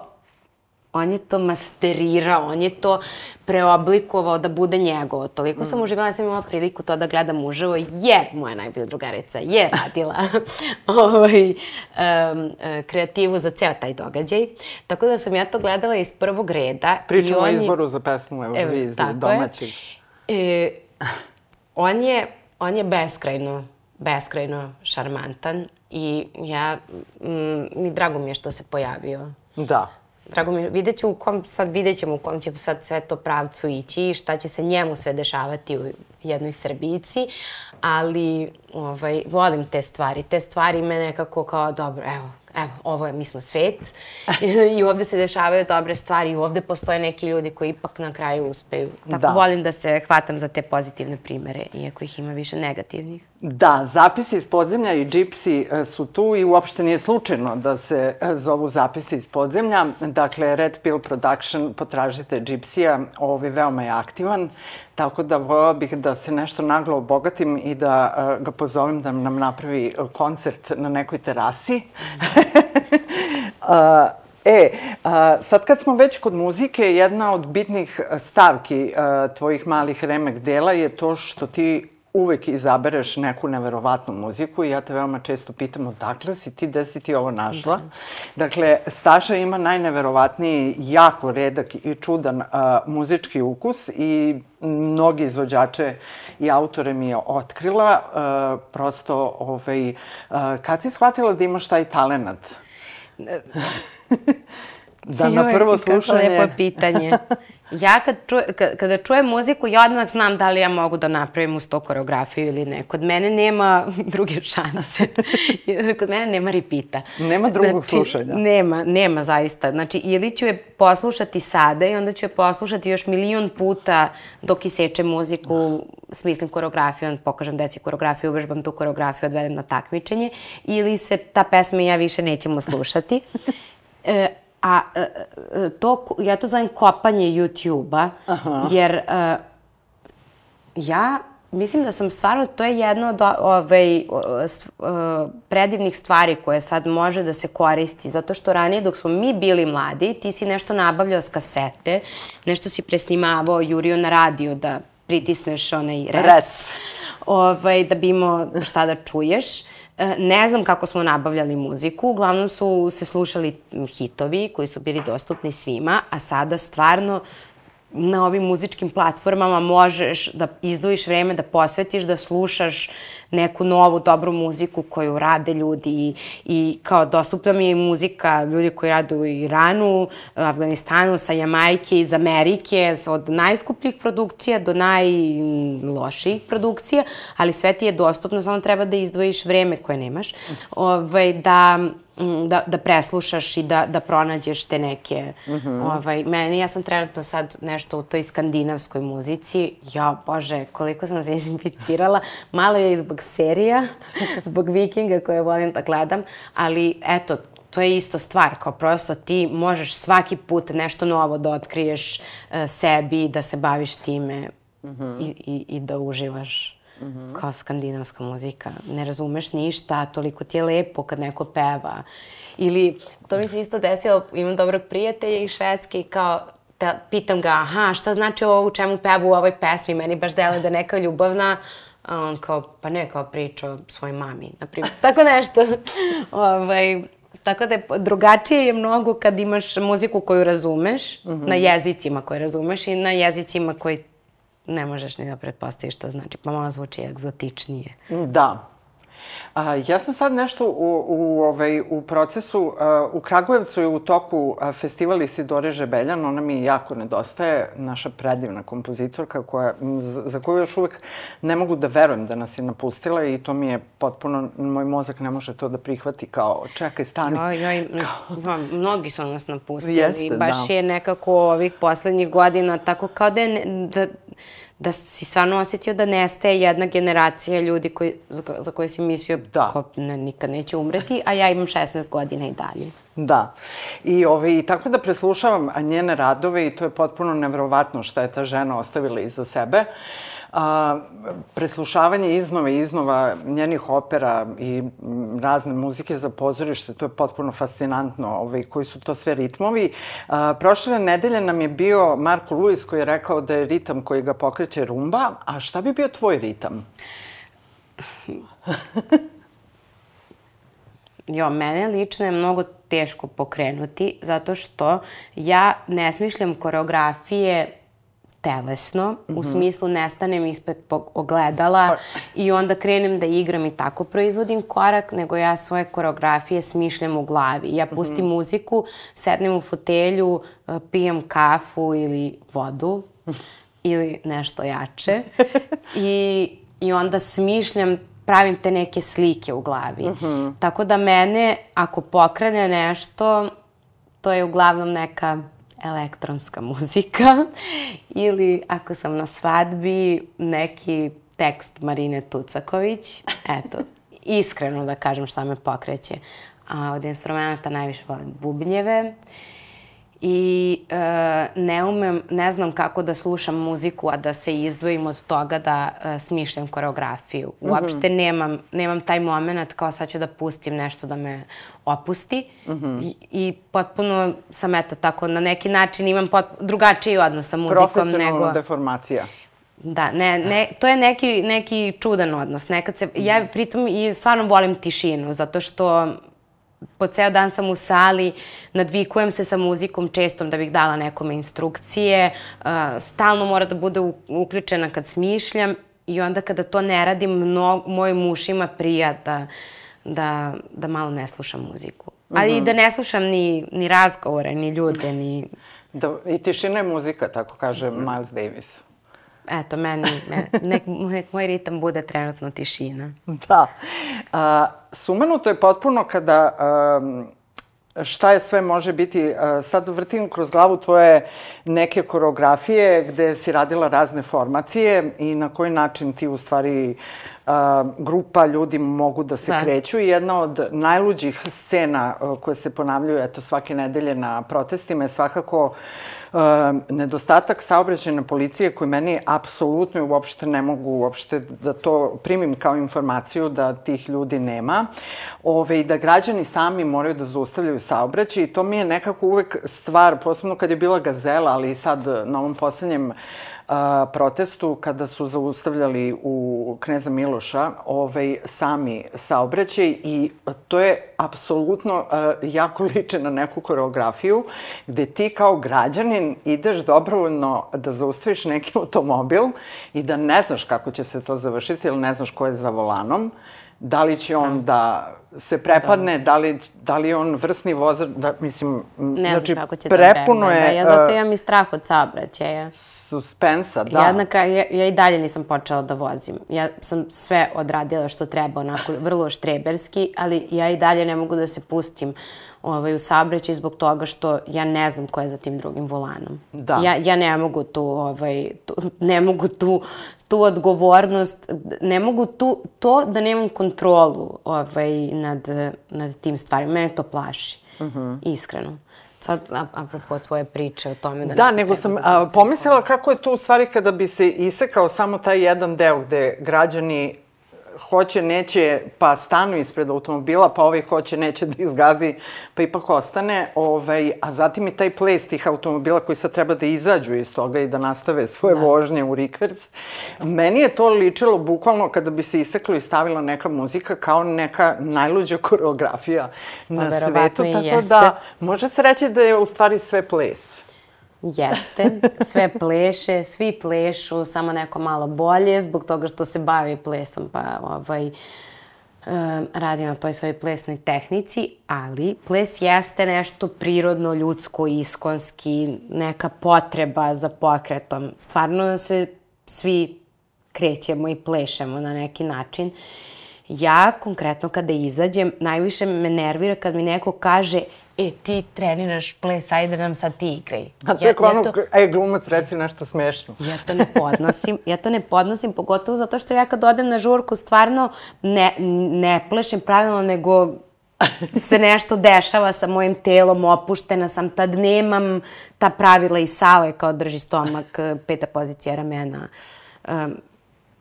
on je to masterirao, on je to preoblikovao da bude njegovo. Toliko mm. sam uživala, ja sam imala priliku to da gledam uživo, jer moja najbolja drugarica je radila [LAUGHS] ovaj, um, kreativu za ceo taj događaj. Tako da sam ja to gledala iz prvog reda. Pričamo o izboru za pesmu Eurovizije, domaćeg. E, on je, on je beskrajno, beskrajno šarmantan i ja, mm, mi drago mi je što se pojavio. Da. Drago mi je, vidjet ću u kom, sad vidjet ćemo u kom će sad sve to pravcu ići i šta će se njemu sve dešavati u jednoj Srbici, ali ovaj, volim te stvari. Te stvari me nekako kao, dobro, evo, evo, ovo je, mi smo svet [LAUGHS] i ovde se dešavaju dobre stvari i ovde postoje neki ljudi koji ipak na kraju uspeju. Tako da. volim da se hvatam za te pozitivne primere, iako ih ima više negativnih. Da, zapisi iz podzemlja i džipsi e, su tu i uopšte nije slučajno da se e, zovu zapisi iz podzemlja. Dakle, Red Pill Production, potražite džipsija, ovaj veoma je aktivan, tako da voljela bih da se nešto naglo obogatim i da uh, ga pozovem da nam napravi koncert na nekoj terasi. uh, [LAUGHS] E, a, sad kad smo već kod muzike, jedna od bitnih stavki a, tvojih malih remek dela je to što ti uvek izabereš neku neverovatnu muziku i ja te veoma često pitam odakle si ti, gde si ti ovo našla. Da. Dakle, Staša ima najneverovatniji, jako redak i čudan uh, muzički ukus i mnogi izvođače i autore mi je otkrila. Uh, prosto, ovaj, uh, kad si shvatila da imaš taj talenat? [LAUGHS] da na prvo slušanje... Kako lepo pitanje. [LAUGHS] Ja kad čuje, kada čujem muziku, ja odmah znam da li ja mogu da napravim uz to koreografiju ili ne. Kod mene nema [LAUGHS] druge šanse. [LAUGHS] Kod mene nema ripita. Nema drugog znači, slušanja. Nema, nema zaista. Znači, ili ću je poslušati sada i onda ću je poslušati još milion puta dok iseče muziku, smislim koreografiju, onda pokažem deci koreografiju, uvežbam tu koreografiju, odvedem na takmičenje, ili se ta pesma i ja više nećemo slušati. [LAUGHS] E, A e, e, to, ja to zovem kopanje YouTube-a, jer uh, ja mislim da sam stvarno, to je jedno od ovaj, predivnih stvari koje sad može da se koristi, zato što ranije dok smo mi bili mladi, ti si nešto nabavljao s kasete, nešto si presnimavao, jurio na radio da pritisneš onaj rec, rec. Ovaj, da bi imao šta da čuješ. E, ne znam kako smo nabavljali muziku, uglavnom su se slušali hitovi koji su bili dostupni svima, a sada stvarno na ovim muzičkim platformama možeš da izdvojiš vreme da posvetiš, da slušaš neku novu dobru muziku koju rade ljudi i, i kao dostupna mi je muzika ljudi koji rade u Iranu, Afganistanu, sa Jamajke, iz Amerike, od najskupljih produkcija do najlošijih produkcija, ali sve ti je dostupno, samo treba da izdvojiš vreme koje nemaš, ovaj, da da, da preslušaš i da, da pronađeš te neke... Mm -hmm. ovaj, meni, ja sam trenutno sad nešto u toj skandinavskoj muzici. Ja, bože, koliko sam se izinficirala. Malo je i zbog serija, [LAUGHS] zbog vikinga koje volim da gledam, ali eto, to je isto stvar, kao prosto ti možeš svaki put nešto novo da otkriješ uh, sebi, da se baviš time mm -hmm. i, i, i da uživaš mm -hmm. kao skandinavska muzika. Ne razumeš ništa, toliko ti je lepo kad neko peva. Ili, to mi se isto desilo, imam dobrog prijatelja iz Švedske i kao, da pitam ga, aha, šta znači ovo u čemu peva u ovoj pesmi? Meni baš dele da neka ljubavna, a on kao, pa ne, kao priča o svojoj mami, na primjer. [LAUGHS] Tako nešto. ovaj, Tako da je drugačije je mnogo kad imaš muziku koju razumeš, mm -hmm. na jezicima koje razumeš i na jezicima koji ne možeš ni da pretpostaviš što znači, pa malo zvuči egzotičnije. Da. A, ja sam sad nešto u, u, ovaj, u procesu, a, u Kragujevcu je u toku a, festival Isidore Žebeljan, ona mi jako nedostaje, naša predivna kompozitorka koja, za koju još uvek ne mogu da verujem da nas je napustila i to mi je potpuno, moj mozak ne može to da prihvati kao čekaj, stani. Joj, joj, kao... mnogi su nas napustili Jeste, i baš da. je nekako ovih poslednjih godina tako kao da je, da, da si stvarno osetio da nestaje jedna generacija ljudi koji, za, za koje si mislio da. ko ne, nikad neće umreti, a ja imam 16 godina i dalje. Da. I, ove, I tako da preslušavam njene radove i to je potpuno nevrovatno šta je ta žena ostavila iza sebe. A, preslušavanje iznova i iznova njenih opera i razne muzike za pozorište, to je potpuno fascinantno, ovaj, koji su to sve ritmovi. A, prošle nedelje nam je bio Marko Luis koji je rekao da je ritam koji ga pokreće rumba, a šta bi bio tvoj ritam? [LAUGHS] Jo, mene lično je mnogo teško pokrenuti, zato što ja ne smišljam koreografije telesno, mm -hmm. u mhm. smislu nestanem ispred ogledala pa... i onda krenem da igram i tako proizvodim korak, nego ja svoje koreografije smišljam u glavi. Ja pustim mm -hmm. muziku, sednem u fotelju, eh, pijem kafu ili vodu [LAUGHS] ili nešto jače i, i onda smišljam pravim te neke slike u glavi. Mm -hmm. Tako da mene, ako pokrene nešto, to je uglavnom neka elektronska [LAUGHS] muzika ili ako sam na svadbi neki tekst Marine Tucaković. Eto, [LAUGHS] iskreno da kažem šta me pokreće. A od instrumenta najviše volim bubnjeve. Uh, i e, ne umem, ne znam kako da slušam muziku, a da se izdvojim od toga da e, smišljam koreografiju. Mhm. Uopšte mm -hmm. nemam, nemam taj moment kao sad ću da pustim nešto da me opusti mm -hmm. I, i potpuno sam eto tako na neki način imam pot, drugačiji odnos sa muzikom nego... Profesionalna deformacija. Da, ne, ne, to je neki, neki čudan odnos. Nekad se, ja pritom i stvarno volim tišinu, zato što po ceo dan sam u sali, nadvikujem se sa muzikom čestom da bih dala nekome instrukcije, uh, stalno mora da bude uključena kad smišljam i onda kada to ne radim, mno, mojim ušima prija da, da, da malo ne slušam muziku. Ali mm -hmm. da ne slušam ni, ni razgovore, ni ljude, ni... Da, I tišina je muzika, tako kaže Miles Davis eto, meni, nek, nek moj ritam bude trenutno tišina. Da. A, sumanuto je potpuno kada um, šta je sve može biti. Sad vrtim kroz glavu tvoje neke koreografije gde si radila razne formacije i na koji način ti u stvari grupa ljudi mogu da se da. kreću. I jedna od najluđih scena koje se ponavljaju eto, svake nedelje na protestima je svakako uh, nedostatak saobraćajne policije koji meni apsolutno i uopšte ne mogu uopšte da to primim kao informaciju da tih ljudi nema. Ove, I da građani sami moraju da zaustavljaju saobraćaj i to mi je nekako uvek stvar, posebno kad je bila Gazela, ali i sad na ovom poslednjem uh, a, protestu kada su zaustavljali u Kneza Miloša ovaj, sami saobraćaj i to je apsolutno a, jako [LAUGHS] liče na neku koreografiju gde ti kao građanin ideš dobrovoljno da zaustaviš neki automobil i da ne znaš kako će se to završiti ili ne znaš ko je za volanom da li će on da se prepadne, da, da li, da li je on vrsni vozač, da, mislim, ne znači, kako će da prepuno da je... Da, ja zato e, imam i strah od saobraćaja. Suspensa, da. Ja na kraju, ja, ja i dalje nisam počela da vozim. Ja sam sve odradila što treba, onako, vrlo štreberski, ali ja i dalje ne mogu da se pustim ovaj, u saobraćaj zbog toga što ja ne znam ko je za tim drugim volanom. Da. Ja, ja ne mogu tu, ovaj, tu, ne mogu tu, tu odgovornost, ne mogu tu, to da nemam kontrolu ovaj, nad, nad tim stvarima. Mene to plaši, uh mhm. -huh. iskreno. Sad, apropo tvoje priče o tome da... Da, nego sam a, pomislila kako je to u stvari kada bi se isekao samo taj jedan deo gde građani hoće, neće, pa stanu ispred automobila, pa ovaj hoće, neće da izgazi, pa ipak ostane. Ovaj, a zatim i taj ples tih automobila koji sad treba da izađu iz toga i da nastave svoje da. vožnje u rikverc. Meni je to ličilo bukvalno kada bi se iseklo i stavila neka muzika kao neka najluđa koreografija pa, na svetu. Tako jeste. da može se reći da je u stvari sve ples. Jeste, sve pleše, svi plešu, samo neko malo bolje, zbog toga što se bavi plesom, pa ovaj, radi na toj svojoj plesnoj tehnici, ali ples jeste nešto prirodno, ljudsko, iskonski, neka potreba za pokretom. Stvarno se svi krećemo i plešemo na neki način. Ja, konkretno, kada izađem, najviše me nervira kad mi neko kaže e, ti treniraš ples, ajde nam sad ti igraj. A to je ja, ono, to, ej, glumac, reci nešto smešno. Ja to ne podnosim, ja to ne podnosim, pogotovo zato što ja kad odem na žurku stvarno ne, ne plešem pravilno, nego se nešto dešava sa mojim telom, opuštena sam, tad nemam ta pravila i sale kao drži stomak, peta pozicija ramena. Um,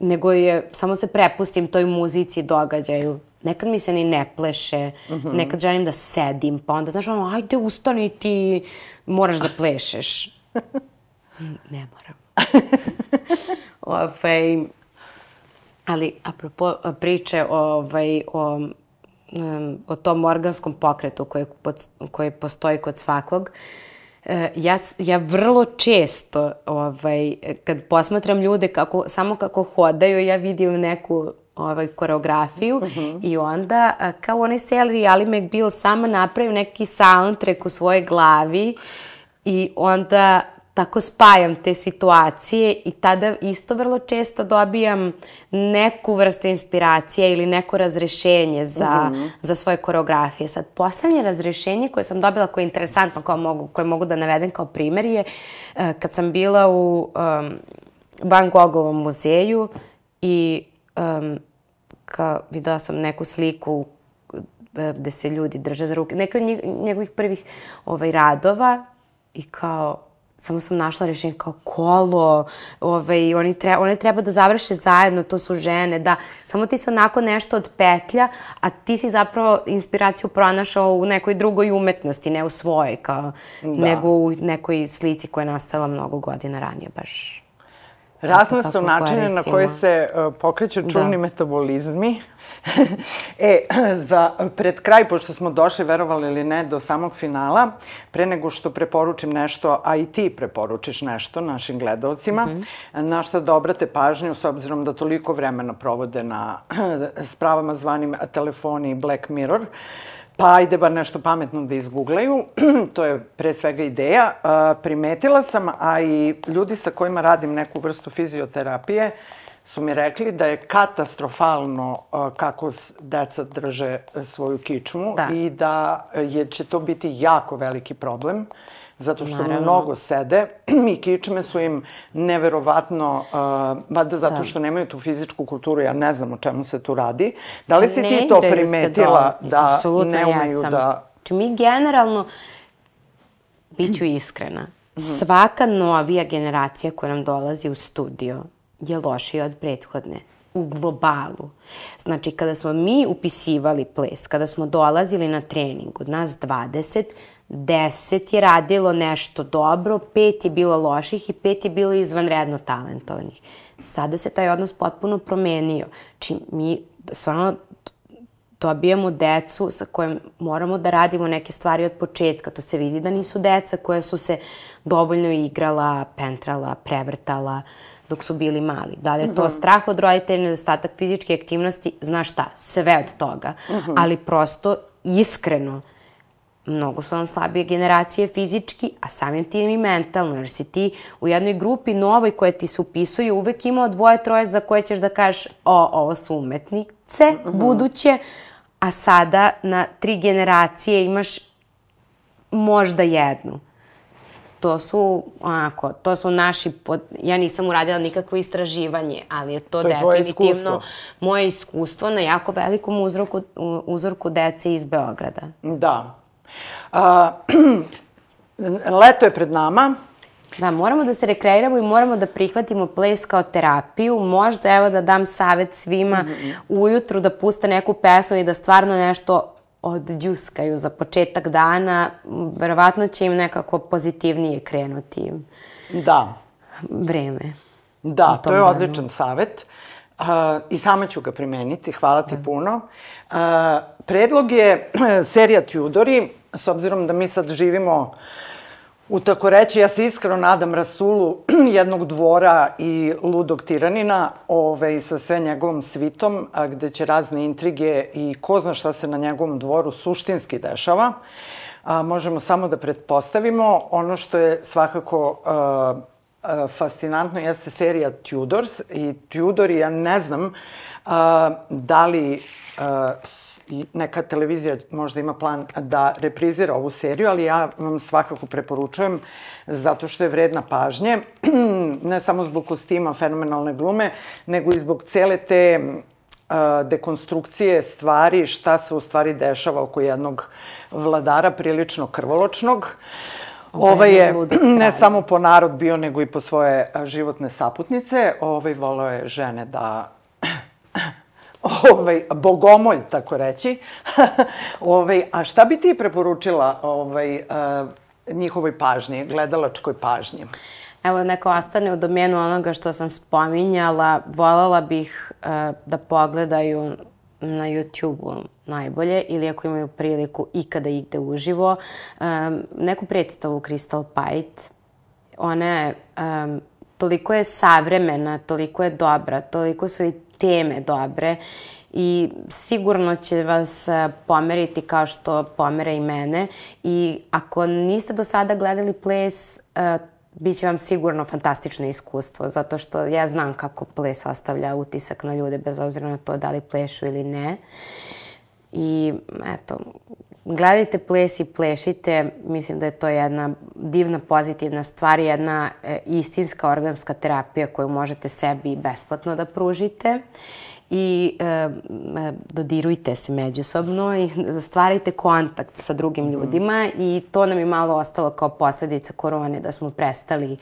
nego je, samo se prepustim toj muzici, događaju. Nekad mi se ni ne pleše, mm -hmm. nekad želim da sedim, pa onda, znaš, ono, ajde, ustani ti, moraš da plešeš. [LAUGHS] ne moram. [LAUGHS] Ovaj, ali, apropo priče ovaj, o, o tom organskom pokretu koji, koji postoji kod svakog, e, ja, ja vrlo često, ovaj, kad posmatram ljude kako, samo kako hodaju, ja vidim neku ovaj, koreografiju uh mhm. -huh. i onda kao onaj Sally Ali McBeal sama napravio neki soundtrack u svojoj glavi i onda tako spajam te situacije i tada isto vrlo često dobijam neku vrstu inspiracije ili neko razrešenje za, mm -hmm. za svoje koreografije. Sad, poslednje razrešenje koje sam dobila, koje je interesantno, koje mogu, koje mogu da navedem kao primer je uh, kad sam bila u um, Van Gogovom muzeju i um, kao videla sam neku sliku e, gde se ljudi drže za ruke, neke od njegovih prvih ovaj, radova i kao samo sam našla rešenje kao kolo, ovaj, oni tre, one treba da završe zajedno, to su žene, da, samo ti se onako nešto od petlja, a ti si zapravo inspiraciju pronašao u nekoj drugoj umetnosti, ne u svojoj, kao, da. nego u nekoj slici koja je nastala mnogo godina ranije, baš. Razne su načine na koje se uh, pokreću čuvni da. metabolizmi [LAUGHS] e, za pred kraj, pošto smo došli, verovali ili ne, do samog finala, pre nego što preporučim nešto, a i ti preporučiš nešto našim gledalcima, mm -hmm. na što da obrate pažnju, s obzirom da toliko vremena provode na [CLEARS THROAT] spravama zvanim telefoni Black Mirror, pa ajde bar nešto pametno da izguglaju. [CLEARS THROAT] to je pre svega ideja. primetila sam, a i ljudi sa kojima radim neku vrstu fizioterapije, su mi rekli da je katastrofalno kako deca drže svoju kičmu da. i da je, će to biti jako veliki problem zato što Naravno. mnogo sede [CLEARS THROAT] i kičme su im neverovatno, uh, vada zato da. što nemaju tu fizičku kulturu, ja ne znam o čemu se tu radi. Da li si ne ti to primetila da Absolutno, ne umeju ja da... Znači mi generalno, bit ću iskrena, mhm. svaka novija generacija koja nam dolazi u studio je lošija od prethodne u globalu. Znači, kada smo mi upisivali ples, kada smo dolazili na trening, od nas 20, 10 je radilo nešto dobro, 5 je bilo loših i 5 je bilo izvanredno talentovanih. Sada se taj odnos potpuno promenio. Či mi stvarno dobijamo decu sa kojim moramo da radimo neke stvari od početka. To se vidi da nisu deca koja su se dovoljno igrala, pentrala, prevrtala, dok su bili mali. Da li je to mm -hmm. strah od roditelja, nedostatak fizičke aktivnosti, znaš šta, sve od toga. Mm -hmm. Ali prosto, iskreno, mnogo su nam slabije generacije fizički, a samim tim i mentalno, jer si ti u jednoj grupi novoj koja ti se upisuje uvek imao dvoje, troje za koje ćeš da kažeš o, ovo su umetnice mm -hmm. buduće, a sada na tri generacije imaš možda jednu to su, onako, to su naši, pod, ja nisam uradila nikakvo istraživanje, ali je to, to je definitivno iskustvo. moje iskustvo na jako velikom uzorku, uzorku dece iz Beograda. Da. [CLEARS THROAT] Leto je pred nama, Da, moramo da se rekreiramo i moramo da prihvatimo ples kao terapiju. Možda, evo, da dam savet svima mm -hmm. ujutru da puste neku pesmu i da stvarno nešto odđuskaju za početak dana, verovatno će im nekako pozitivnije krenuti da. vreme. Da, to je danu. odličan savet. Uh, I sama ću ga primeniti, hvala ti da. puno. Uh, predlog je [CLEARS THROAT] serija Tudori, s obzirom da mi sad živimo u tako reći, ja se iskreno nadam Rasulu [CLEARS THROAT] jednog dvora i ludog tiranina ove, sa sve njegovom svitom, a, gde će razne intrige i ko zna šta se na njegovom dvoru suštinski dešava. A, možemo samo da pretpostavimo. Ono što je svakako a, a, fascinantno jeste serija Tudors i Tudori, ja ne znam a, da li a, i neka televizija možda ima plan da reprizira ovu seriju, ali ja vam svakako preporučujem zato što je vredna pažnje, [CLEARS THROAT] ne samo zbog kostima fenomenalne glume, nego i zbog cele te dekonstrukcije stvari, šta se u stvari dešava oko jednog vladara prilično krvoločnog. Ovaj je ne samo po narod bio, nego i po svoje životne saputnice. Ovaj volao je žene da [LAUGHS] ovaj, bogomolj, tako reći. [LAUGHS] ovaj, a šta bi ti preporučila ovaj, uh, njihovoj pažnji, gledalačkoj pažnji? Evo, neko ostane u domenu onoga što sam spominjala, voljela bih uh, da pogledaju na YouTube-u najbolje ili ako imaju priliku ikada igde uživo, um, neku predstavu Crystal Pite. Ona je, um, toliko je savremena, toliko je dobra, toliko su i teme dobre i sigurno će vas e, pomeriti kao što pomere i mene i ako niste do sada gledali ples, uh, bit će vam sigurno fantastično iskustvo, zato što ja znam kako ples ostavlja utisak na ljude, bez obzira na to da li plešu ili ne. I eto, gledajte ples i plešite, mislim da je to jedna divna, pozitivna stvar, jedna e, istinska organska terapija koju možete sebi besplatno da pružite. I e, e, dodirujte se međusobno i stvarajte kontakt sa drugim ljudima i to nam je malo ostalo kao posledica korone, da smo prestali uh,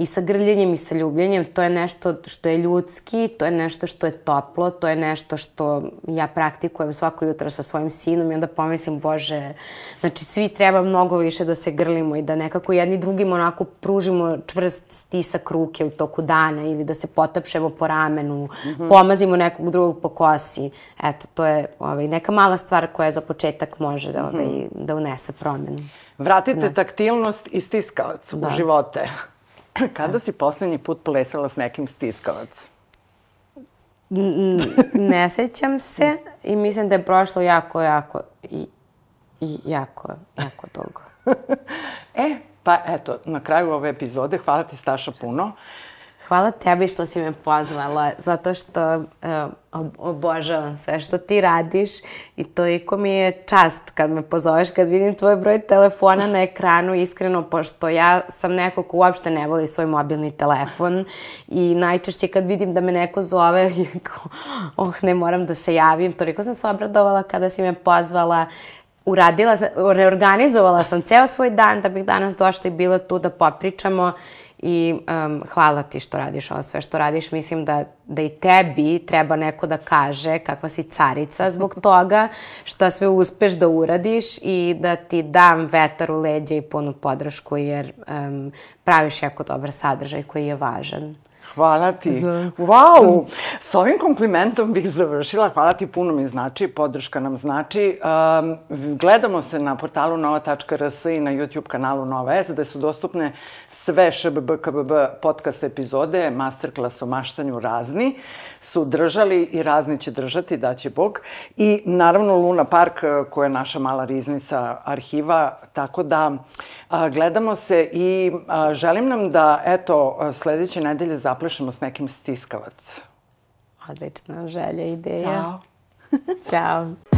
i sa grljenjem i sa ljubljenjem. To je nešto što je ljudski, to je nešto što je toplo, to je nešto što ja praktikujem svako jutro sa svojim sinom i onda pomislim, Bože, znači svi treba mnogo više da se grlimo i da nekako jedni drugim onako pružimo čvrst stisak ruke u toku dana ili da se potapšemo po ramenu, mm -hmm. pomazimo nekog drugog po kosi. Eto, to je ovaj, neka mala stvar koja za početak može da, ovaj, -hmm. da unese promenu. Vratite taktilnost i stiskavac da. u živote. [CLEARS THROAT] Kada si poslednji put plesala s nekim stiskavac? ne sećam se i mislim da je prošlo jako, jako i, i jako, jako dugo. [LAUGHS] e, pa eto, na kraju ove epizode, hvala ti Staša puno. Hvala tebi što si me pozvala, zato što uh, obožavam sve što ti radiš i toliko mi je čast kad me pozoveš, kad vidim tvoj broj telefona na ekranu, iskreno, pošto ja sam neko ko uopšte ne voli svoj mobilni telefon i najčešće kad vidim da me neko zove, [LAUGHS] oh, ne moram da se javim, toliko sam se obradovala kada si me pozvala, uradila, reorganizovala sam ceo svoj dan da bih danas došla i bila tu da popričamo i um, hvala ti što radiš ovo sve što radiš. Mislim da, da i tebi treba neko da kaže kakva si carica zbog [LAUGHS] toga što sve uspeš da uradiš i da ti dam vetar u leđe i punu podršku jer um, praviš jako dobar sadržaj koji je važan. Hvala ti. Da. Wow! S ovim komplimentom bih završila. Hvala ti, puno mi znači, podrška nam znači. Um, gledamo se na portalu nova.rs i na YouTube kanalu Nova S, gde su dostupne sve ŠBB, KBB podcast epizode, masterclass o maštanju razni su držali i razni će držati, daće Bog. I naravno Luna Park, koja je naša mala riznica arhiva, tako da a, gledamo se i a, želim nam da, eto, sledeće nedelje zaplešemo s nekim stiskavac. Odlična želja, ideja. Ćao. [LAUGHS] Ćao.